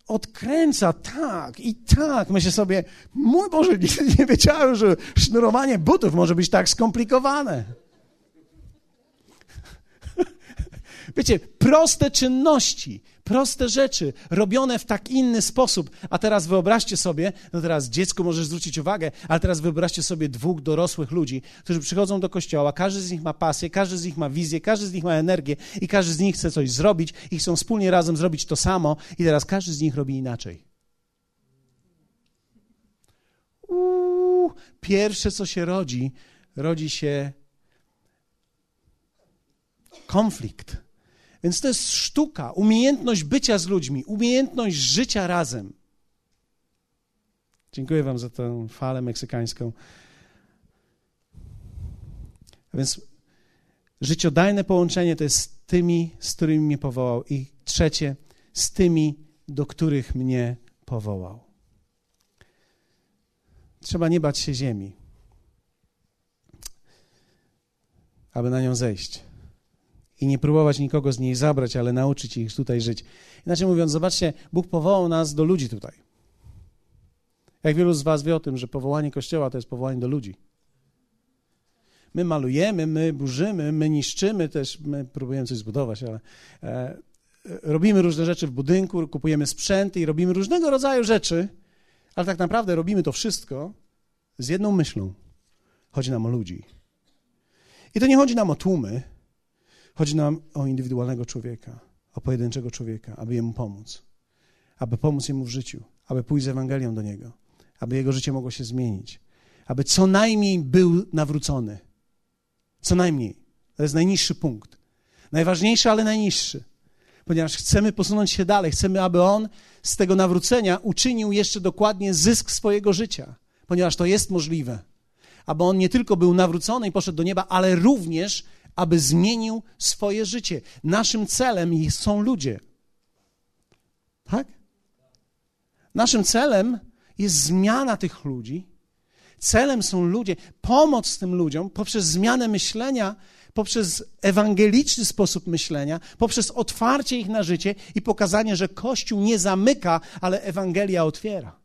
odkręca tak i tak. Myślę sobie, mój Boże, nigdy nie wiedziałem, że sznurowanie butów może być tak skomplikowane. Wiecie, proste czynności, proste rzeczy, robione w tak inny sposób. A teraz wyobraźcie sobie, no teraz dziecku możesz zwrócić uwagę, ale teraz wyobraźcie sobie dwóch dorosłych ludzi, którzy przychodzą do kościoła, każdy z nich ma pasję, każdy z nich ma wizję, każdy z nich ma energię i każdy z nich chce coś zrobić i chcą wspólnie razem zrobić to samo i teraz każdy z nich robi inaczej. Uuu, pierwsze, co się rodzi, rodzi się konflikt więc to jest sztuka, umiejętność bycia z ludźmi, umiejętność życia razem. Dziękuję Wam za tę falę meksykańską. A więc życiodajne połączenie to jest z tymi, z którymi mnie powołał. I trzecie, z tymi, do których mnie powołał. Trzeba nie bać się ziemi, aby na nią zejść i nie próbować nikogo z niej zabrać, ale nauczyć ich tutaj żyć. Inaczej mówiąc, zobaczcie, Bóg powołał nas do ludzi tutaj. Jak wielu z Was wie o tym, że powołanie Kościoła to jest powołanie do ludzi. My malujemy, my burzymy, my niszczymy też, my próbujemy coś zbudować, ale e, robimy różne rzeczy w budynku, kupujemy sprzęty i robimy różnego rodzaju rzeczy, ale tak naprawdę robimy to wszystko z jedną myślą. Chodzi nam o ludzi. I to nie chodzi nam o tłumy, Chodzi nam o indywidualnego człowieka, o pojedynczego człowieka, aby jemu pomóc, aby pomóc jemu w życiu, aby pójść z Ewangelią do niego, aby jego życie mogło się zmienić, aby co najmniej był nawrócony. Co najmniej. To jest najniższy punkt. Najważniejszy, ale najniższy. Ponieważ chcemy posunąć się dalej, chcemy, aby on z tego nawrócenia uczynił jeszcze dokładnie zysk swojego życia, ponieważ to jest możliwe. Aby on nie tylko był nawrócony i poszedł do nieba, ale również aby zmienił swoje życie. Naszym celem są ludzie. Tak? Naszym celem jest zmiana tych ludzi. Celem są ludzie, pomoc tym ludziom poprzez zmianę myślenia, poprzez ewangeliczny sposób myślenia, poprzez otwarcie ich na życie i pokazanie, że Kościół nie zamyka, ale Ewangelia otwiera.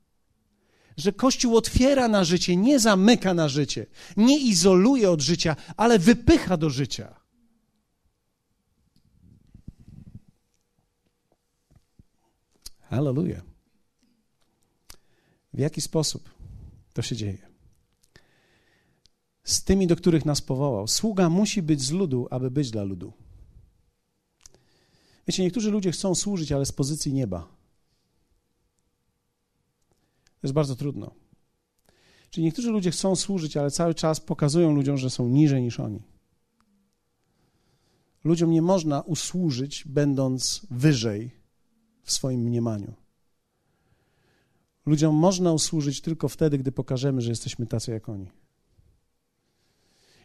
Że Kościół otwiera na życie, nie zamyka na życie, nie izoluje od życia, ale wypycha do życia. Hallelujah. W jaki sposób to się dzieje? Z tymi, do których nas powołał. Sługa musi być z ludu, aby być dla ludu. Wiecie, niektórzy ludzie chcą służyć, ale z pozycji nieba. To jest bardzo trudno. Czyli niektórzy ludzie chcą służyć, ale cały czas pokazują ludziom, że są niżej niż oni. Ludziom nie można usłużyć, będąc wyżej w swoim mniemaniu. Ludziom można usłużyć tylko wtedy, gdy pokażemy, że jesteśmy tacy jak oni.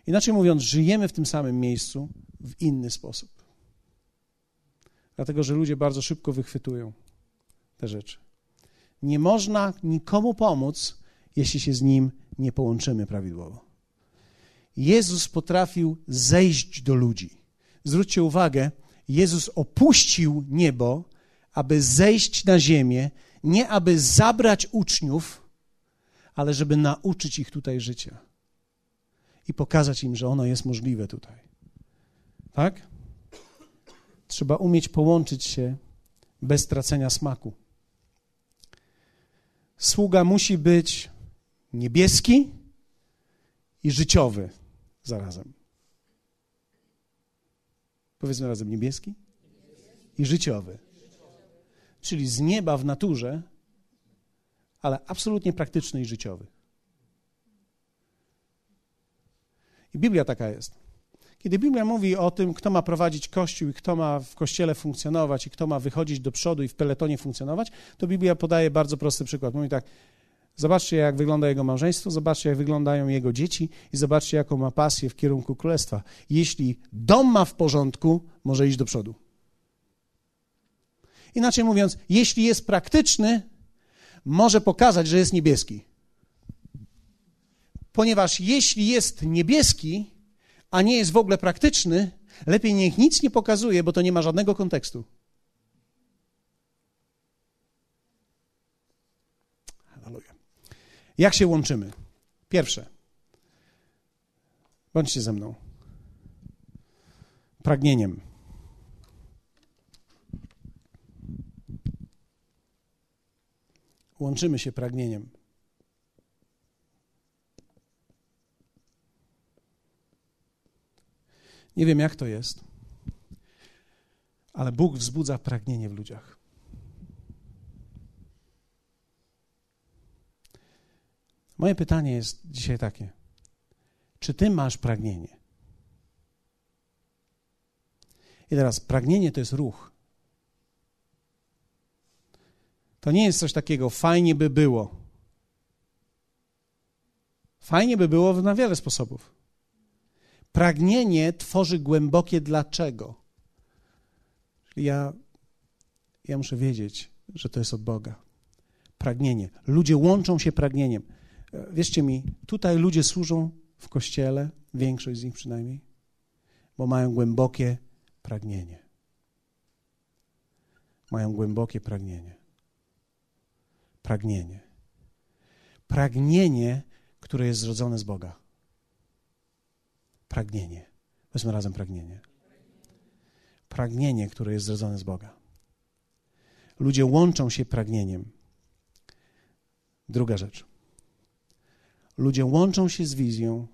Inaczej mówiąc, żyjemy w tym samym miejscu w inny sposób. Dlatego, że ludzie bardzo szybko wychwytują te rzeczy. Nie można nikomu pomóc, jeśli się z nim nie połączymy prawidłowo. Jezus potrafił zejść do ludzi. Zwróćcie uwagę, Jezus opuścił niebo, aby zejść na ziemię, nie aby zabrać uczniów, ale żeby nauczyć ich tutaj życia i pokazać im, że ono jest możliwe tutaj. Tak? Trzeba umieć połączyć się bez tracenia smaku. Sługa musi być niebieski i życiowy zarazem. Powiedzmy razem niebieski i życiowy. Czyli z nieba w naturze, ale absolutnie praktyczny i życiowy. I Biblia taka jest. Kiedy Biblia mówi o tym, kto ma prowadzić kościół i kto ma w kościele funkcjonować i kto ma wychodzić do przodu i w peletonie funkcjonować, to Biblia podaje bardzo prosty przykład. Mówi tak: Zobaczcie, jak wygląda jego małżeństwo, zobaczcie, jak wyglądają jego dzieci i zobaczcie, jaką ma pasję w kierunku królestwa. Jeśli dom ma w porządku, może iść do przodu. Inaczej mówiąc, jeśli jest praktyczny, może pokazać, że jest niebieski. Ponieważ jeśli jest niebieski, a nie jest w ogóle praktyczny, lepiej niech nic nie pokazuje, bo to nie ma żadnego kontekstu. Halleluja. Jak się łączymy? Pierwsze. Bądźcie ze mną. Pragnieniem. Łączymy się pragnieniem. Nie wiem, jak to jest, ale Bóg wzbudza pragnienie w ludziach. Moje pytanie jest dzisiaj takie: czy ty masz pragnienie? I teraz pragnienie to jest ruch. To nie jest coś takiego, fajnie by było. Fajnie by było na wiele sposobów. Pragnienie tworzy głębokie dlaczego. Ja, ja muszę wiedzieć, że to jest od Boga. Pragnienie. Ludzie łączą się pragnieniem. Wierzcie mi, tutaj ludzie służą w kościele, większość z nich przynajmniej, bo mają głębokie pragnienie. Mają głębokie pragnienie. Pragnienie. Pragnienie, które jest zrodzone z Boga. Pragnienie. Weźmy razem pragnienie. Pragnienie, które jest zrodzone z Boga. Ludzie łączą się pragnieniem. Druga rzecz. Ludzie łączą się z wizją,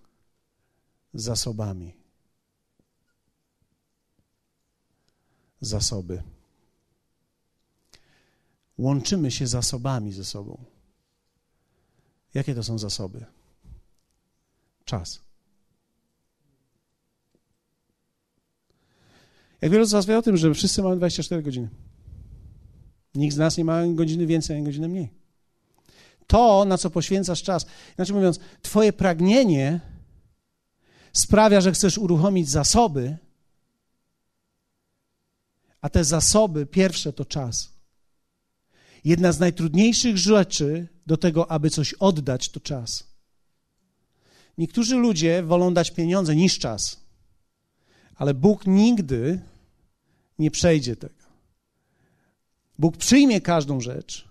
z zasobami. Zasoby. Łączymy się zasobami ze sobą. Jakie to są zasoby? Czas. Jak wielu z Was wie o tym, że wszyscy mamy 24 godziny. Nikt z nas nie ma godziny więcej, ani godziny mniej. To, na co poświęcasz czas, inaczej mówiąc, Twoje pragnienie sprawia, że chcesz uruchomić zasoby, a te zasoby, pierwsze to czas. Jedna z najtrudniejszych rzeczy do tego, aby coś oddać, to czas. Niektórzy ludzie wolą dać pieniądze niż czas, ale Bóg nigdy nie przejdzie tego. Bóg przyjmie każdą rzecz,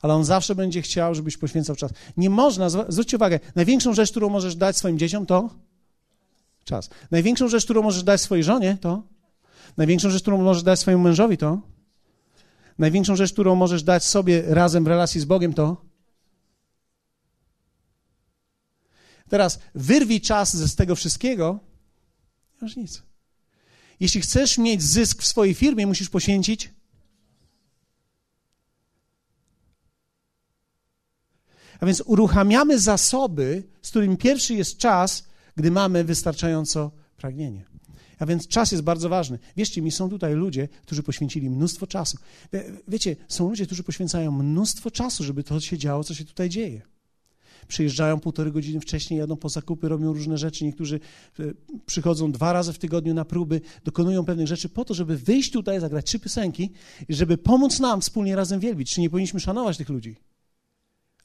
ale On zawsze będzie chciał, żebyś poświęcał czas. Nie można, zwróćcie uwagę, największą rzecz, którą możesz dać swoim dzieciom, to czas. Największą rzecz, którą możesz dać swojej żonie, to największą rzecz, którą możesz dać swojemu mężowi, to największą rzecz, którą możesz dać sobie razem w relacji z Bogiem, to Teraz wyrwij czas z tego wszystkiego, nie masz nic. Jeśli chcesz mieć zysk w swojej firmie, musisz poświęcić A więc uruchamiamy zasoby, z którymi pierwszy jest czas, gdy mamy wystarczająco pragnienie. A więc czas jest bardzo ważny. Wierzcie mi, są tutaj ludzie, którzy poświęcili mnóstwo czasu. Wiecie, są ludzie, którzy poświęcają mnóstwo czasu, żeby to się działo, co się tutaj dzieje. Przyjeżdżają półtorej godziny wcześniej, jadą po zakupy, robią różne rzeczy. Niektórzy e, przychodzą dwa razy w tygodniu na próby, dokonują pewnych rzeczy po to, żeby wyjść tutaj, zagrać trzy piosenki żeby pomóc nam wspólnie razem wielbić. Czy nie powinniśmy szanować tych ludzi?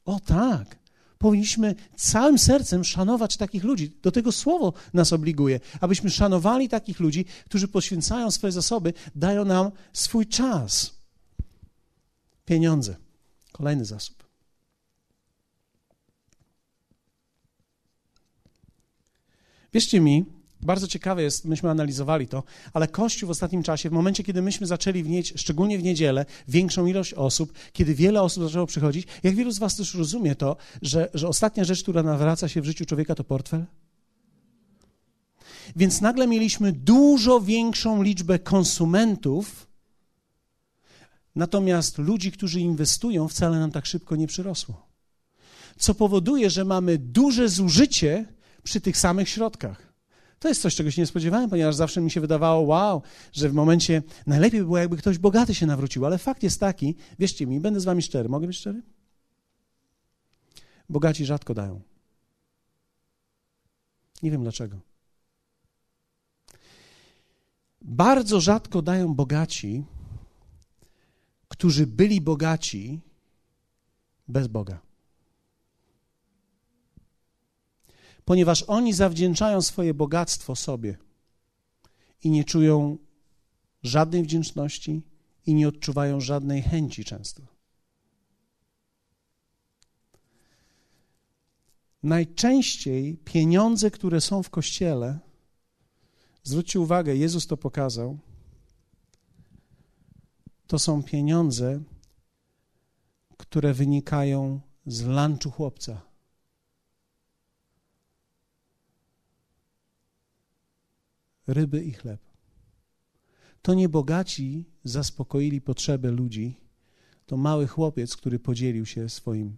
O tak. Powinniśmy całym sercem szanować takich ludzi. Do tego słowo nas obliguje, abyśmy szanowali takich ludzi, którzy poświęcają swoje zasoby, dają nam swój czas. Pieniądze. Kolejny zasób. Wierzcie mi, bardzo ciekawe jest, myśmy analizowali to, ale Kościół w ostatnim czasie, w momencie, kiedy myśmy zaczęli wnieść, szczególnie w niedzielę, większą ilość osób, kiedy wiele osób zaczęło przychodzić, jak wielu z Was też rozumie to, że, że ostatnia rzecz, która nawraca się w życiu człowieka, to portfel? Więc nagle mieliśmy dużo większą liczbę konsumentów, natomiast ludzi, którzy inwestują, wcale nam tak szybko nie przyrosło. Co powoduje, że mamy duże zużycie przy tych samych środkach. To jest coś, czego się nie spodziewałem, ponieważ zawsze mi się wydawało, wow, że w momencie najlepiej by było, jakby ktoś bogaty się nawrócił, ale fakt jest taki, wierzcie mi, będę z wami szczery, mogę być szczery? Bogaci rzadko dają. Nie wiem dlaczego. Bardzo rzadko dają bogaci, którzy byli bogaci bez Boga. Ponieważ oni zawdzięczają swoje bogactwo sobie i nie czują żadnej wdzięczności i nie odczuwają żadnej chęci często. Najczęściej pieniądze, które są w kościele, zwróćcie uwagę, Jezus to pokazał, to są pieniądze, które wynikają z lunchu chłopca. Ryby i chleb. To nie bogaci zaspokoili potrzeby ludzi, to mały chłopiec, który podzielił się swoim.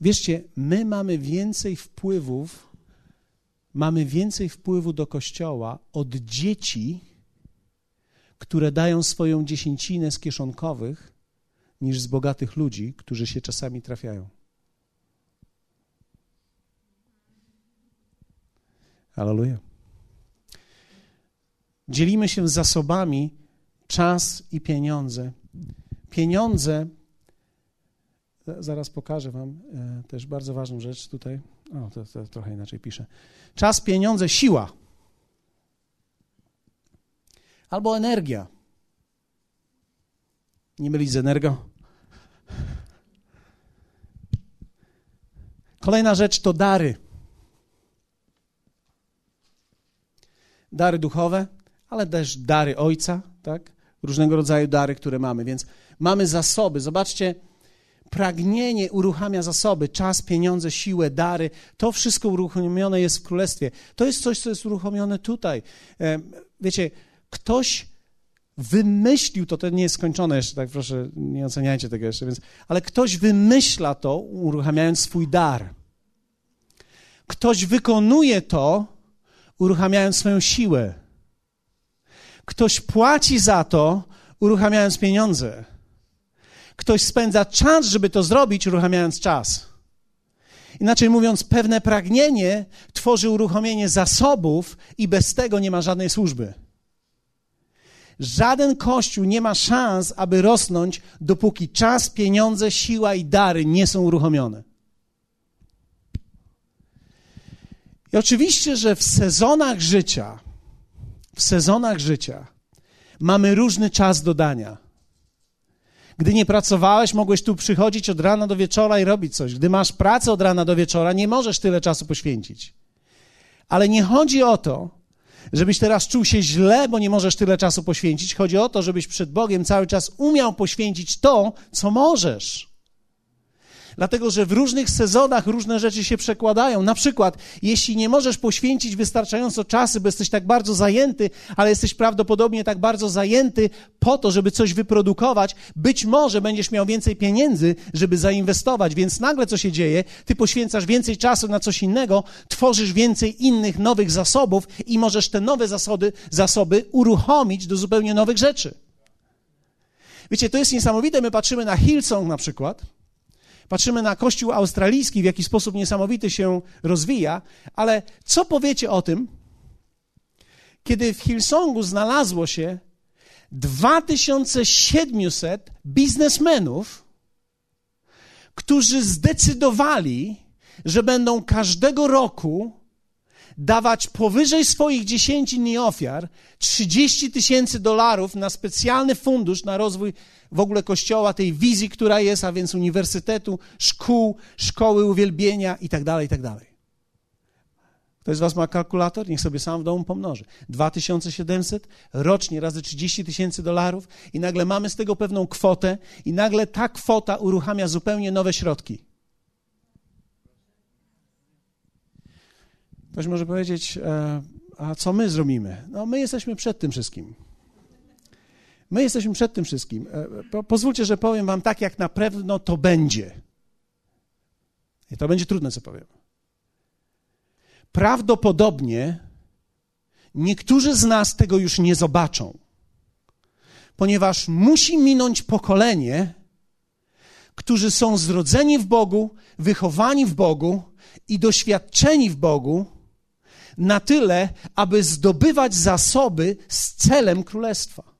Wierzcie, my mamy więcej wpływów, mamy więcej wpływu do kościoła od dzieci, które dają swoją dziesięcinę z kieszonkowych, niż z bogatych ludzi, którzy się czasami trafiają. Aleluja. Dzielimy się zasobami czas i pieniądze. Pieniądze, zaraz pokażę Wam e, też bardzo ważną rzecz tutaj. O, to, to trochę inaczej piszę. Czas, pieniądze, siła. Albo energia. Nie mylić z energo. Kolejna rzecz to dary. Dary duchowe, ale też dary Ojca, tak? Różnego rodzaju dary, które mamy. Więc mamy zasoby. Zobaczcie, pragnienie uruchamia zasoby, czas, pieniądze, siłę, dary. To wszystko uruchomione jest w królestwie. To jest coś, co jest uruchomione tutaj. E, wiecie, ktoś wymyślił to, to nie jest skończone jeszcze, tak proszę, nie oceniajcie tego jeszcze, więc, ale ktoś wymyśla to, uruchamiając swój dar. Ktoś wykonuje to, uruchamiając swoją siłę. Ktoś płaci za to, uruchamiając pieniądze. Ktoś spędza czas, żeby to zrobić, uruchamiając czas. Inaczej mówiąc, pewne pragnienie tworzy uruchomienie zasobów i bez tego nie ma żadnej służby. Żaden kościół nie ma szans, aby rosnąć, dopóki czas, pieniądze, siła i dary nie są uruchomione. I oczywiście, że w sezonach życia, w sezonach życia mamy różny czas dodania. Gdy nie pracowałeś, mogłeś tu przychodzić od rana do wieczora i robić coś. Gdy masz pracę od rana do wieczora, nie możesz tyle czasu poświęcić. Ale nie chodzi o to, żebyś teraz czuł się źle, bo nie możesz tyle czasu poświęcić. Chodzi o to, żebyś przed Bogiem cały czas umiał poświęcić to, co możesz. Dlatego, że w różnych sezonach różne rzeczy się przekładają. Na przykład, jeśli nie możesz poświęcić wystarczająco czasu, bo jesteś tak bardzo zajęty, ale jesteś prawdopodobnie tak bardzo zajęty po to, żeby coś wyprodukować, być może będziesz miał więcej pieniędzy, żeby zainwestować, więc nagle co się dzieje? Ty poświęcasz więcej czasu na coś innego, tworzysz więcej innych nowych zasobów i możesz te nowe zasoby, zasoby uruchomić do zupełnie nowych rzeczy. Wiecie, to jest niesamowite. My patrzymy na Hillsong na przykład Patrzymy na Kościół australijski, w jaki sposób niesamowity się rozwija, ale co powiecie o tym, kiedy w Hillsongu znalazło się 2700 biznesmenów, którzy zdecydowali, że będą każdego roku dawać powyżej swoich dziesięcin i ofiar 30 tysięcy dolarów na specjalny fundusz na rozwój w ogóle kościoła, tej wizji, która jest, a więc uniwersytetu, szkół, szkoły uwielbienia itd., tak itd. Tak Ktoś z Was ma kalkulator? Niech sobie sam w domu pomnoży. 2700 rocznie razy 30 tysięcy dolarów i nagle mamy z tego pewną kwotę i nagle ta kwota uruchamia zupełnie nowe środki. Ktoś może powiedzieć, e, a co my zrobimy? No my jesteśmy przed tym wszystkim. My jesteśmy przed tym wszystkim. E, pozwólcie, że powiem wam tak, jak na pewno to będzie. I to będzie trudne, co powiem. Prawdopodobnie niektórzy z nas tego już nie zobaczą, ponieważ musi minąć pokolenie, którzy są zrodzeni w Bogu, wychowani w Bogu i doświadczeni w Bogu na tyle, aby zdobywać zasoby z celem królestwa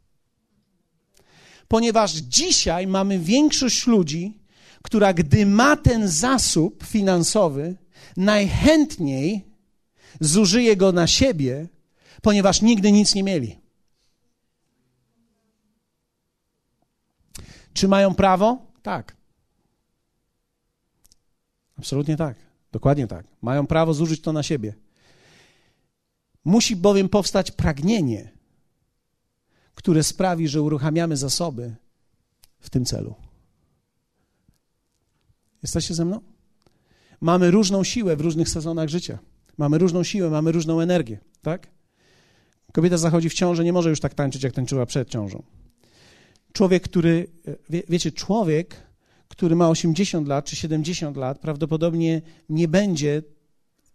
ponieważ dzisiaj mamy większość ludzi, która gdy ma ten zasób finansowy, najchętniej zużyje go na siebie, ponieważ nigdy nic nie mieli. Czy mają prawo? Tak. Absolutnie tak. Dokładnie tak. Mają prawo zużyć to na siebie. Musi bowiem powstać pragnienie które sprawi, że uruchamiamy zasoby w tym celu. Jesteście ze mną? Mamy różną siłę w różnych sezonach życia. Mamy różną siłę, mamy różną energię, tak? Kobieta zachodzi w ciążę, nie może już tak tańczyć, jak tańczyła przed ciążą. Człowiek, który, wie, wiecie, człowiek, który ma 80 lat czy 70 lat, prawdopodobnie nie będzie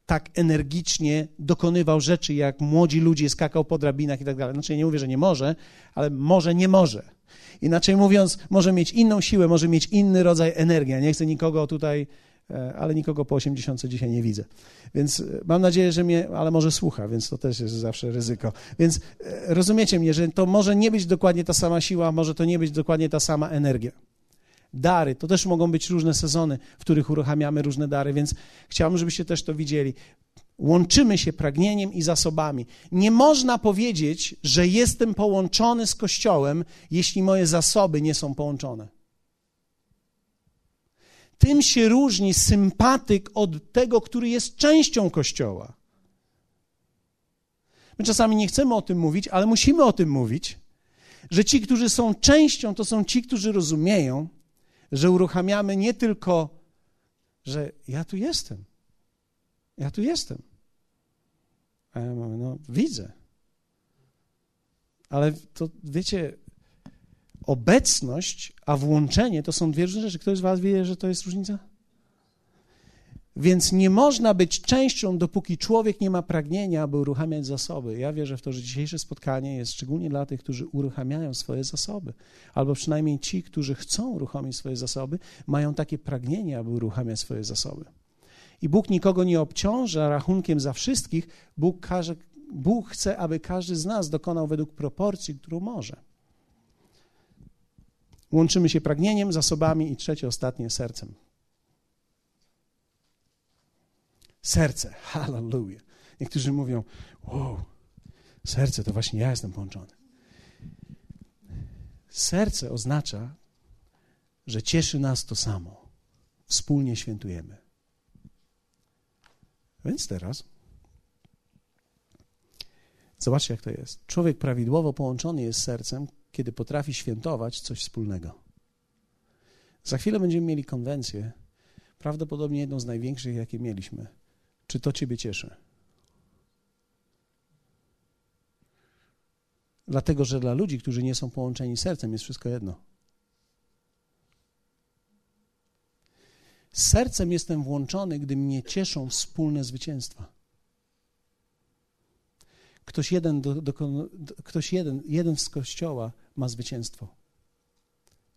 tak energicznie dokonywał rzeczy, jak młodzi ludzie skakał po drabinach i tak dalej. Znaczy, nie mówię, że nie może, ale może nie może. Inaczej mówiąc, może mieć inną siłę, może mieć inny rodzaj energii. Ja nie chcę nikogo tutaj, e, ale nikogo po 80 dzisiaj nie widzę. Więc e, mam nadzieję, że mnie, ale może słucha, więc to też jest zawsze ryzyko. Więc e, rozumiecie mnie, że to może nie być dokładnie ta sama siła, może to nie być dokładnie ta sama energia dary. To też mogą być różne sezony, w których uruchamiamy różne dary, więc chciałbym, żebyście też to widzieli. Łączymy się pragnieniem i zasobami. Nie można powiedzieć, że jestem połączony z Kościołem, jeśli moje zasoby nie są połączone. Tym się różni sympatyk od tego, który jest częścią Kościoła. My czasami nie chcemy o tym mówić, ale musimy o tym mówić, że ci, którzy są częścią, to są ci, którzy rozumieją, że uruchamiamy nie tylko, że ja tu jestem. Ja tu jestem. A ja mówię, no widzę. Ale to wiecie, obecność, a włączenie to są dwie różne rzeczy. Ktoś z Was wie, że to jest różnica? Więc nie można być częścią, dopóki człowiek nie ma pragnienia, aby uruchamiać zasoby. Ja wierzę w to, że dzisiejsze spotkanie jest szczególnie dla tych, którzy uruchamiają swoje zasoby, albo przynajmniej ci, którzy chcą uruchomić swoje zasoby, mają takie pragnienie, aby uruchamiać swoje zasoby. I Bóg nikogo nie obciąża rachunkiem za wszystkich. Bóg, każe, Bóg chce, aby każdy z nas dokonał według proporcji, którą może. Łączymy się pragnieniem, zasobami i trzecie, ostatnie sercem. Serce, hallelujah. Niektórzy mówią, wow, serce to właśnie ja jestem połączony. Serce oznacza, że cieszy nas to samo. Wspólnie świętujemy. Więc teraz zobaczcie, jak to jest. Człowiek prawidłowo połączony jest sercem, kiedy potrafi świętować coś wspólnego. Za chwilę będziemy mieli konwencję, prawdopodobnie jedną z największych, jakie mieliśmy. Czy to Ciebie cieszy? Dlatego, że dla ludzi, którzy nie są połączeni sercem, jest wszystko jedno. Sercem jestem włączony, gdy mnie cieszą wspólne zwycięstwa. Ktoś jeden, do, do, ktoś jeden, jeden z kościoła ma zwycięstwo.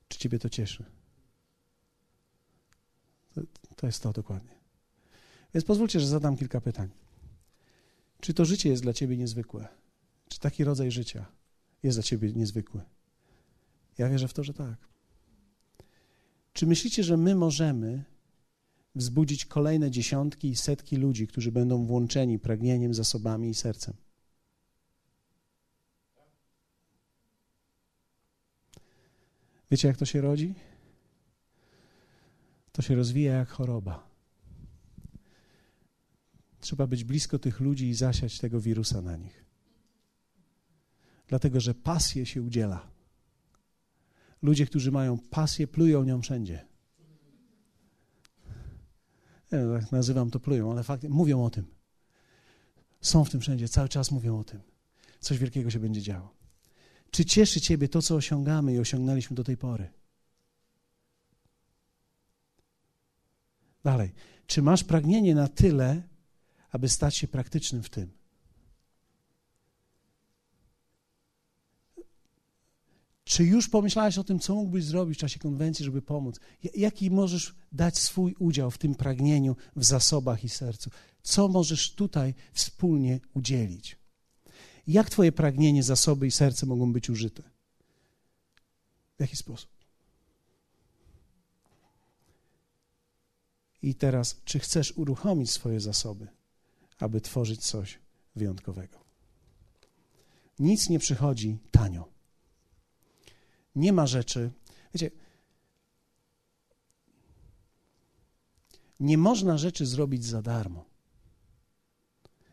Czy ciebie to cieszy? To, to jest to dokładnie. Więc pozwólcie, że zadam kilka pytań. Czy to życie jest dla ciebie niezwykłe? Czy taki rodzaj życia jest dla ciebie niezwykły? Ja wierzę w to, że tak. Czy myślicie, że my możemy wzbudzić kolejne dziesiątki i setki ludzi, którzy będą włączeni pragnieniem, zasobami i sercem? Wiecie, jak to się rodzi? To się rozwija jak choroba. Trzeba być blisko tych ludzi i zasiać tego wirusa na nich. Dlatego, że pasję się udziela. Ludzie, którzy mają pasję, plują nią wszędzie. Nazywam to plują, ale faktycznie mówią o tym. Są w tym wszędzie, cały czas mówią o tym. Coś wielkiego się będzie działo. Czy cieszy Ciebie to, co osiągamy i osiągnęliśmy do tej pory? Dalej. Czy masz pragnienie na tyle, aby stać się praktycznym w tym? Czy już pomyślałeś o tym, co mógłbyś zrobić w czasie konwencji, żeby pomóc? Jaki możesz dać swój udział w tym pragnieniu, w zasobach i sercu? Co możesz tutaj wspólnie udzielić? Jak Twoje pragnienie, zasoby i serce mogą być użyte? W jaki sposób? I teraz, czy chcesz uruchomić swoje zasoby, aby tworzyć coś wyjątkowego? Nic nie przychodzi tanio. Nie ma rzeczy. Wiecie, nie można rzeczy zrobić za darmo.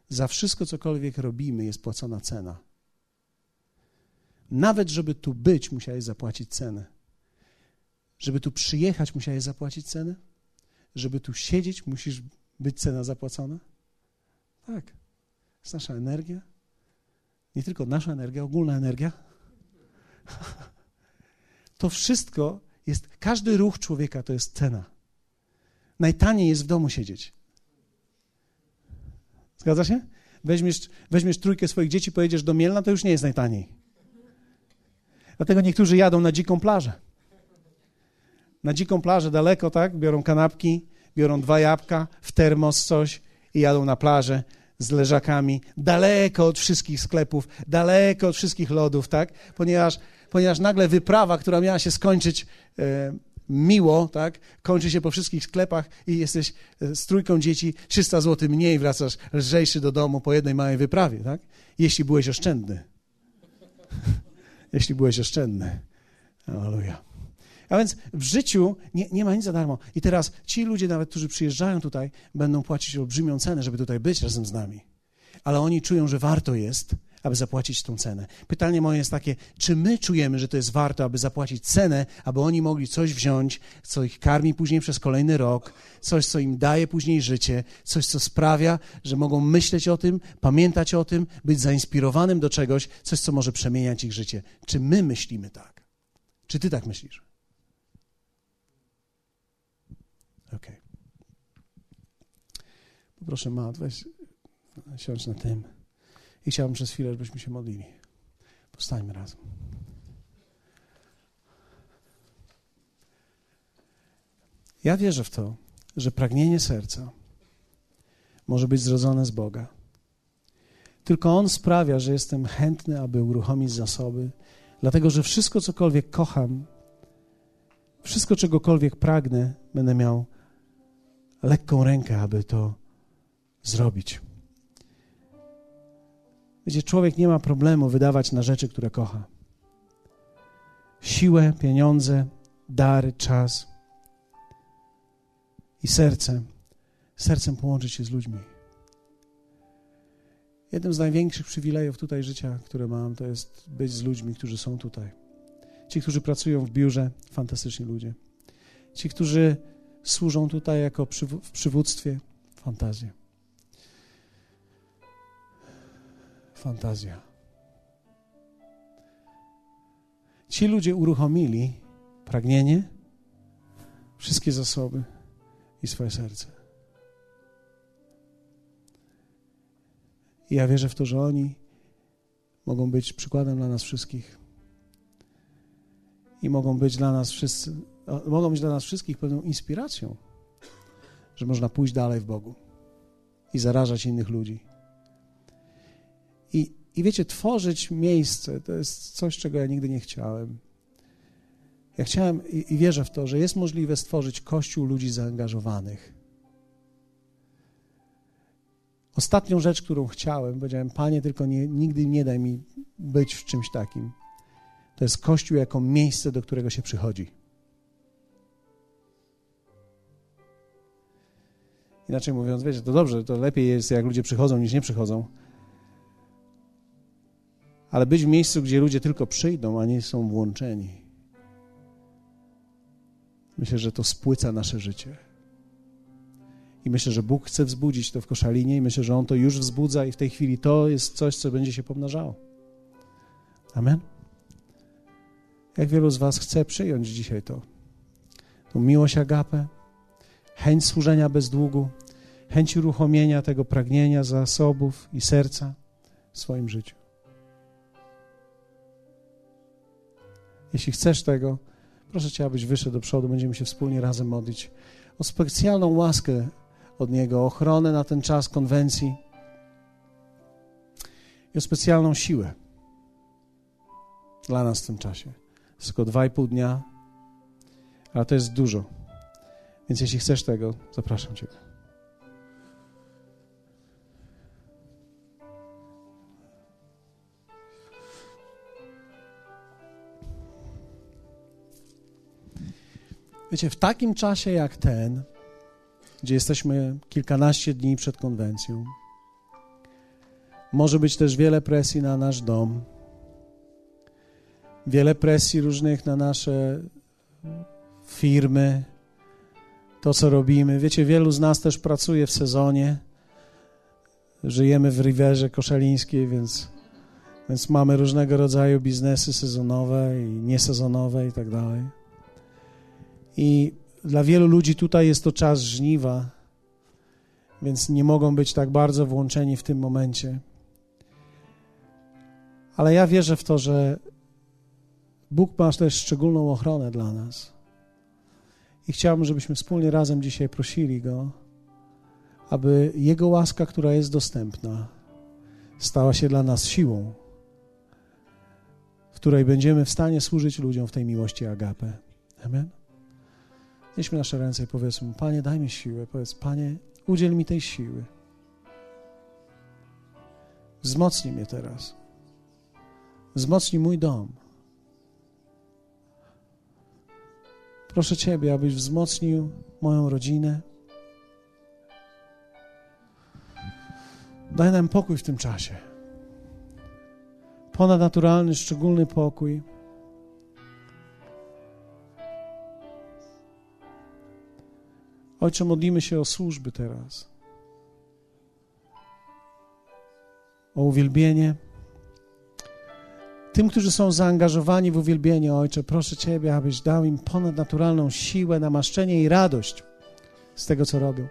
Za wszystko, cokolwiek robimy, jest płacona cena. Nawet, żeby tu być, musiałeś zapłacić cenę. Żeby tu przyjechać, musiałeś zapłacić cenę. Żeby tu siedzieć, musisz być cena zapłacona. Tak. Jest nasza energia. Nie tylko nasza energia, ogólna energia. To wszystko jest, każdy ruch człowieka to jest cena. Najtaniej jest w domu siedzieć. Zgadza się? Weźmiesz, weźmiesz trójkę swoich dzieci, pojedziesz do Mielna, to już nie jest najtaniej. Dlatego niektórzy jadą na dziką plażę. Na dziką plażę daleko, tak? Biorą kanapki, biorą dwa jabłka, w termos coś i jadą na plażę z leżakami, daleko od wszystkich sklepów, daleko od wszystkich lodów, tak? Ponieważ, ponieważ nagle wyprawa, która miała się skończyć e, miło, tak? Kończy się po wszystkich sklepach i jesteś e, z trójką dzieci, 300 zł mniej, wracasz lżejszy do domu po jednej małej wyprawie, tak? Jeśli byłeś oszczędny. Jeśli byłeś oszczędny. Aleluja. A więc w życiu nie, nie ma nic za darmo. I teraz ci ludzie, nawet którzy przyjeżdżają tutaj, będą płacić olbrzymią cenę, żeby tutaj być razem z nami. Ale oni czują, że warto jest, aby zapłacić tą cenę. Pytanie moje jest takie, czy my czujemy, że to jest warto, aby zapłacić cenę, aby oni mogli coś wziąć, co ich karmi później przez kolejny rok, coś, co im daje później życie, coś, co sprawia, że mogą myśleć o tym, pamiętać o tym, być zainspirowanym do czegoś, coś, co może przemieniać ich życie. Czy my myślimy tak? Czy ty tak myślisz? Okay. Poproszę, Mat, weź siądź na tym. I chciałbym przez chwilę, żebyśmy się modlili. Powstańmy razem. Ja wierzę w to, że pragnienie serca może być zrodzone z Boga. Tylko On sprawia, że jestem chętny, aby uruchomić zasoby, dlatego że wszystko, cokolwiek kocham, wszystko, czegokolwiek pragnę, będę miał lekką rękę, aby to zrobić. Wiecie, człowiek nie ma problemu wydawać na rzeczy, które kocha. Siłę, pieniądze, dary, czas i serce, sercem połączyć się z ludźmi. Jednym z największych przywilejów tutaj życia, które mam, to jest być z ludźmi, którzy są tutaj. Ci, którzy pracują w biurze, fantastyczni ludzie. Ci, którzy służą tutaj jako przyw w przywództwie, fantazja. Fantazja. Ci ludzie uruchomili pragnienie, wszystkie zasoby i swoje serce. I ja wierzę w to, że oni mogą być przykładem dla nas wszystkich. I mogą być dla nas wszyscy, mogą być dla nas wszystkich pewną inspiracją, że można pójść dalej w Bogu i zarażać innych ludzi. I, i wiecie, tworzyć miejsce to jest coś, czego ja nigdy nie chciałem. Ja chciałem i, i wierzę w to, że jest możliwe stworzyć kościół ludzi zaangażowanych Ostatnią rzecz, którą chciałem, powiedziałem, Panie, tylko nie, nigdy nie daj mi być w czymś takim. To jest Kościół jako miejsce, do którego się przychodzi. Inaczej mówiąc, wiecie, to dobrze, to lepiej jest, jak ludzie przychodzą, niż nie przychodzą. Ale być w miejscu, gdzie ludzie tylko przyjdą, a nie są włączeni. Myślę, że to spłyca nasze życie. I myślę, że Bóg chce wzbudzić to w koszalinie i myślę, że On to już wzbudza i w tej chwili to jest coś, co będzie się pomnażało. Amen? Jak wielu z Was chce przyjąć dzisiaj to? Tą miłość agapę, chęć służenia bez długu, chęć uruchomienia tego pragnienia, zasobów i serca w swoim życiu. Jeśli chcesz tego, proszę Cię, abyś wyszedł do przodu, będziemy się wspólnie razem modlić o specjalną łaskę od Niego, ochronę na ten czas konwencji i o specjalną siłę dla nas w tym czasie. Tylko dwa i pół dnia, ale to jest dużo. Więc jeśli chcesz tego, zapraszam Cię. Wiecie, w takim czasie jak ten, gdzie jesteśmy kilkanaście dni przed konwencją. Może być też wiele presji na nasz dom, wiele presji różnych na nasze firmy, to co robimy. Wiecie, wielu z nas też pracuje w sezonie. Żyjemy w Riverze Koszalińskiej, więc, więc mamy różnego rodzaju biznesy sezonowe i niesezonowe i tak dalej. I dla wielu ludzi tutaj jest to czas żniwa, więc nie mogą być tak bardzo włączeni w tym momencie. Ale ja wierzę w to, że Bóg ma też szczególną ochronę dla nas. I chciałbym, żebyśmy wspólnie razem dzisiaj prosili Go, aby Jego łaska, która jest dostępna, stała się dla nas siłą, w której będziemy w stanie służyć ludziom w tej miłości agape. Amen. Nieśmy nasze ręce i powiedzmy, Panie, daj mi siłę. Powiedz, Panie, udziel mi tej siły. Wzmocnij mnie teraz. Wzmocnij mój dom. Proszę Ciebie, abyś wzmocnił moją rodzinę. Daj nam pokój w tym czasie. Ponadnaturalny, szczególny pokój. Ojcze, modlimy się o służby teraz. O uwielbienie. Tym, którzy są zaangażowani w uwielbienie, Ojcze, proszę Ciebie, abyś dał im ponadnaturalną siłę, namaszczenie i radość z tego, co robią.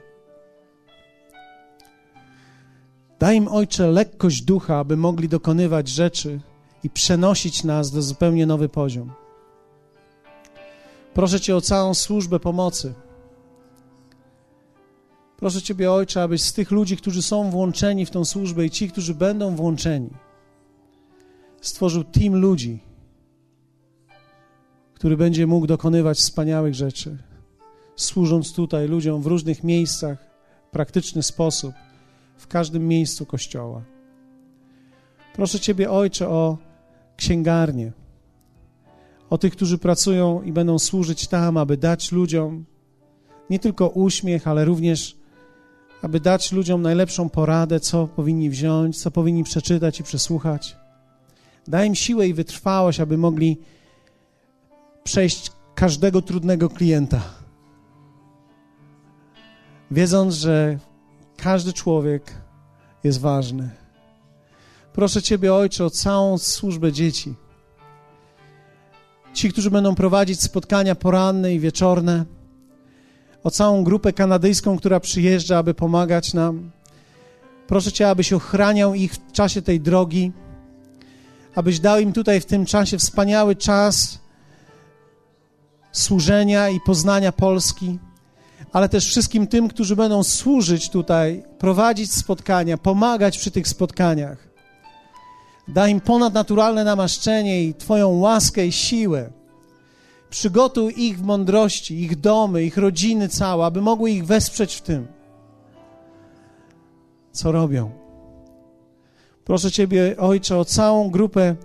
Daj im, Ojcze, lekkość ducha, aby mogli dokonywać rzeczy i przenosić nas do zupełnie nowy poziom. Proszę Cię o całą służbę pomocy Proszę Ciebie, Ojcze, abyś z tych ludzi, którzy są włączeni w tą służbę i ci, którzy będą włączeni, stworzył team ludzi, który będzie mógł dokonywać wspaniałych rzeczy, służąc tutaj ludziom w różnych miejscach, w praktyczny sposób, w każdym miejscu Kościoła. Proszę Ciebie, Ojcze, o księgarnię, o tych, którzy pracują i będą służyć tam, aby dać ludziom nie tylko uśmiech, ale również aby dać ludziom najlepszą poradę, co powinni wziąć, co powinni przeczytać i przesłuchać. Daj im siłę i wytrwałość, aby mogli przejść każdego trudnego klienta. Wiedząc, że każdy człowiek jest ważny. Proszę Ciebie, Ojcze, o całą służbę dzieci. Ci, którzy będą prowadzić spotkania poranne i wieczorne, o całą grupę kanadyjską, która przyjeżdża, aby pomagać nam. Proszę Cię, abyś ochraniał ich w czasie tej drogi, abyś dał im tutaj w tym czasie wspaniały czas służenia i poznania Polski, ale też wszystkim tym, którzy będą służyć tutaj, prowadzić spotkania, pomagać przy tych spotkaniach. Daj im ponadnaturalne namaszczenie i Twoją łaskę i siłę. Przygotuj ich w mądrości, ich domy, ich rodziny całe, aby mogły ich wesprzeć w tym, co robią. Proszę Ciebie, Ojcze, o całą grupę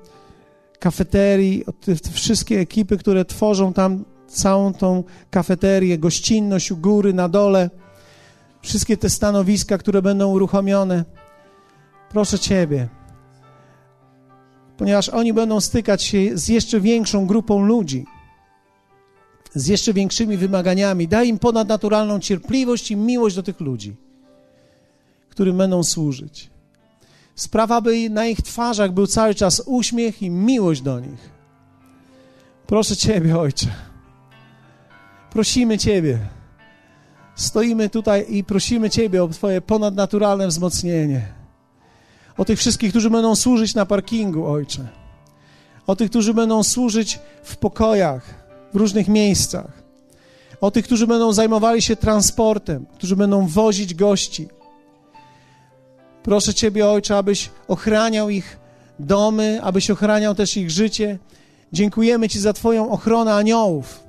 kafeterii, o te, wszystkie ekipy, które tworzą tam całą tą kafeterię, gościnność u góry, na dole, wszystkie te stanowiska, które będą uruchomione. Proszę Ciebie, ponieważ oni będą stykać się z jeszcze większą grupą ludzi, z jeszcze większymi wymaganiami. Daj im ponadnaturalną cierpliwość i miłość do tych ludzi, którym będą służyć. Sprawa, aby na ich twarzach był cały czas uśmiech i miłość do nich. Proszę Ciebie, Ojcze. Prosimy Ciebie. Stoimy tutaj i prosimy Ciebie o Twoje ponadnaturalne wzmocnienie. O tych wszystkich, którzy będą służyć na parkingu, Ojcze. O tych, którzy będą służyć w pokojach, w różnych miejscach. O tych, którzy będą zajmowali się transportem, którzy będą wozić gości. Proszę Ciebie, Ojcze, abyś ochraniał ich domy, abyś ochraniał też ich życie. Dziękujemy Ci za Twoją ochronę aniołów.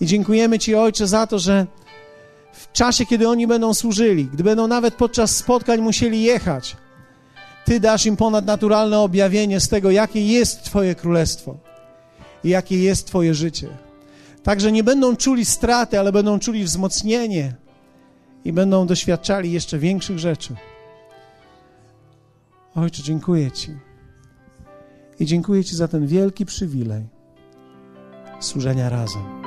I dziękujemy Ci, Ojcze, za to, że w czasie, kiedy oni będą służyli, gdy będą nawet podczas spotkań musieli jechać, Ty dasz im ponadnaturalne objawienie z tego, jakie jest Twoje królestwo i jakie jest Twoje życie. Także nie będą czuli straty, ale będą czuli wzmocnienie i będą doświadczali jeszcze większych rzeczy. Ojcze, dziękuję Ci. I dziękuję Ci za ten wielki przywilej służenia razem.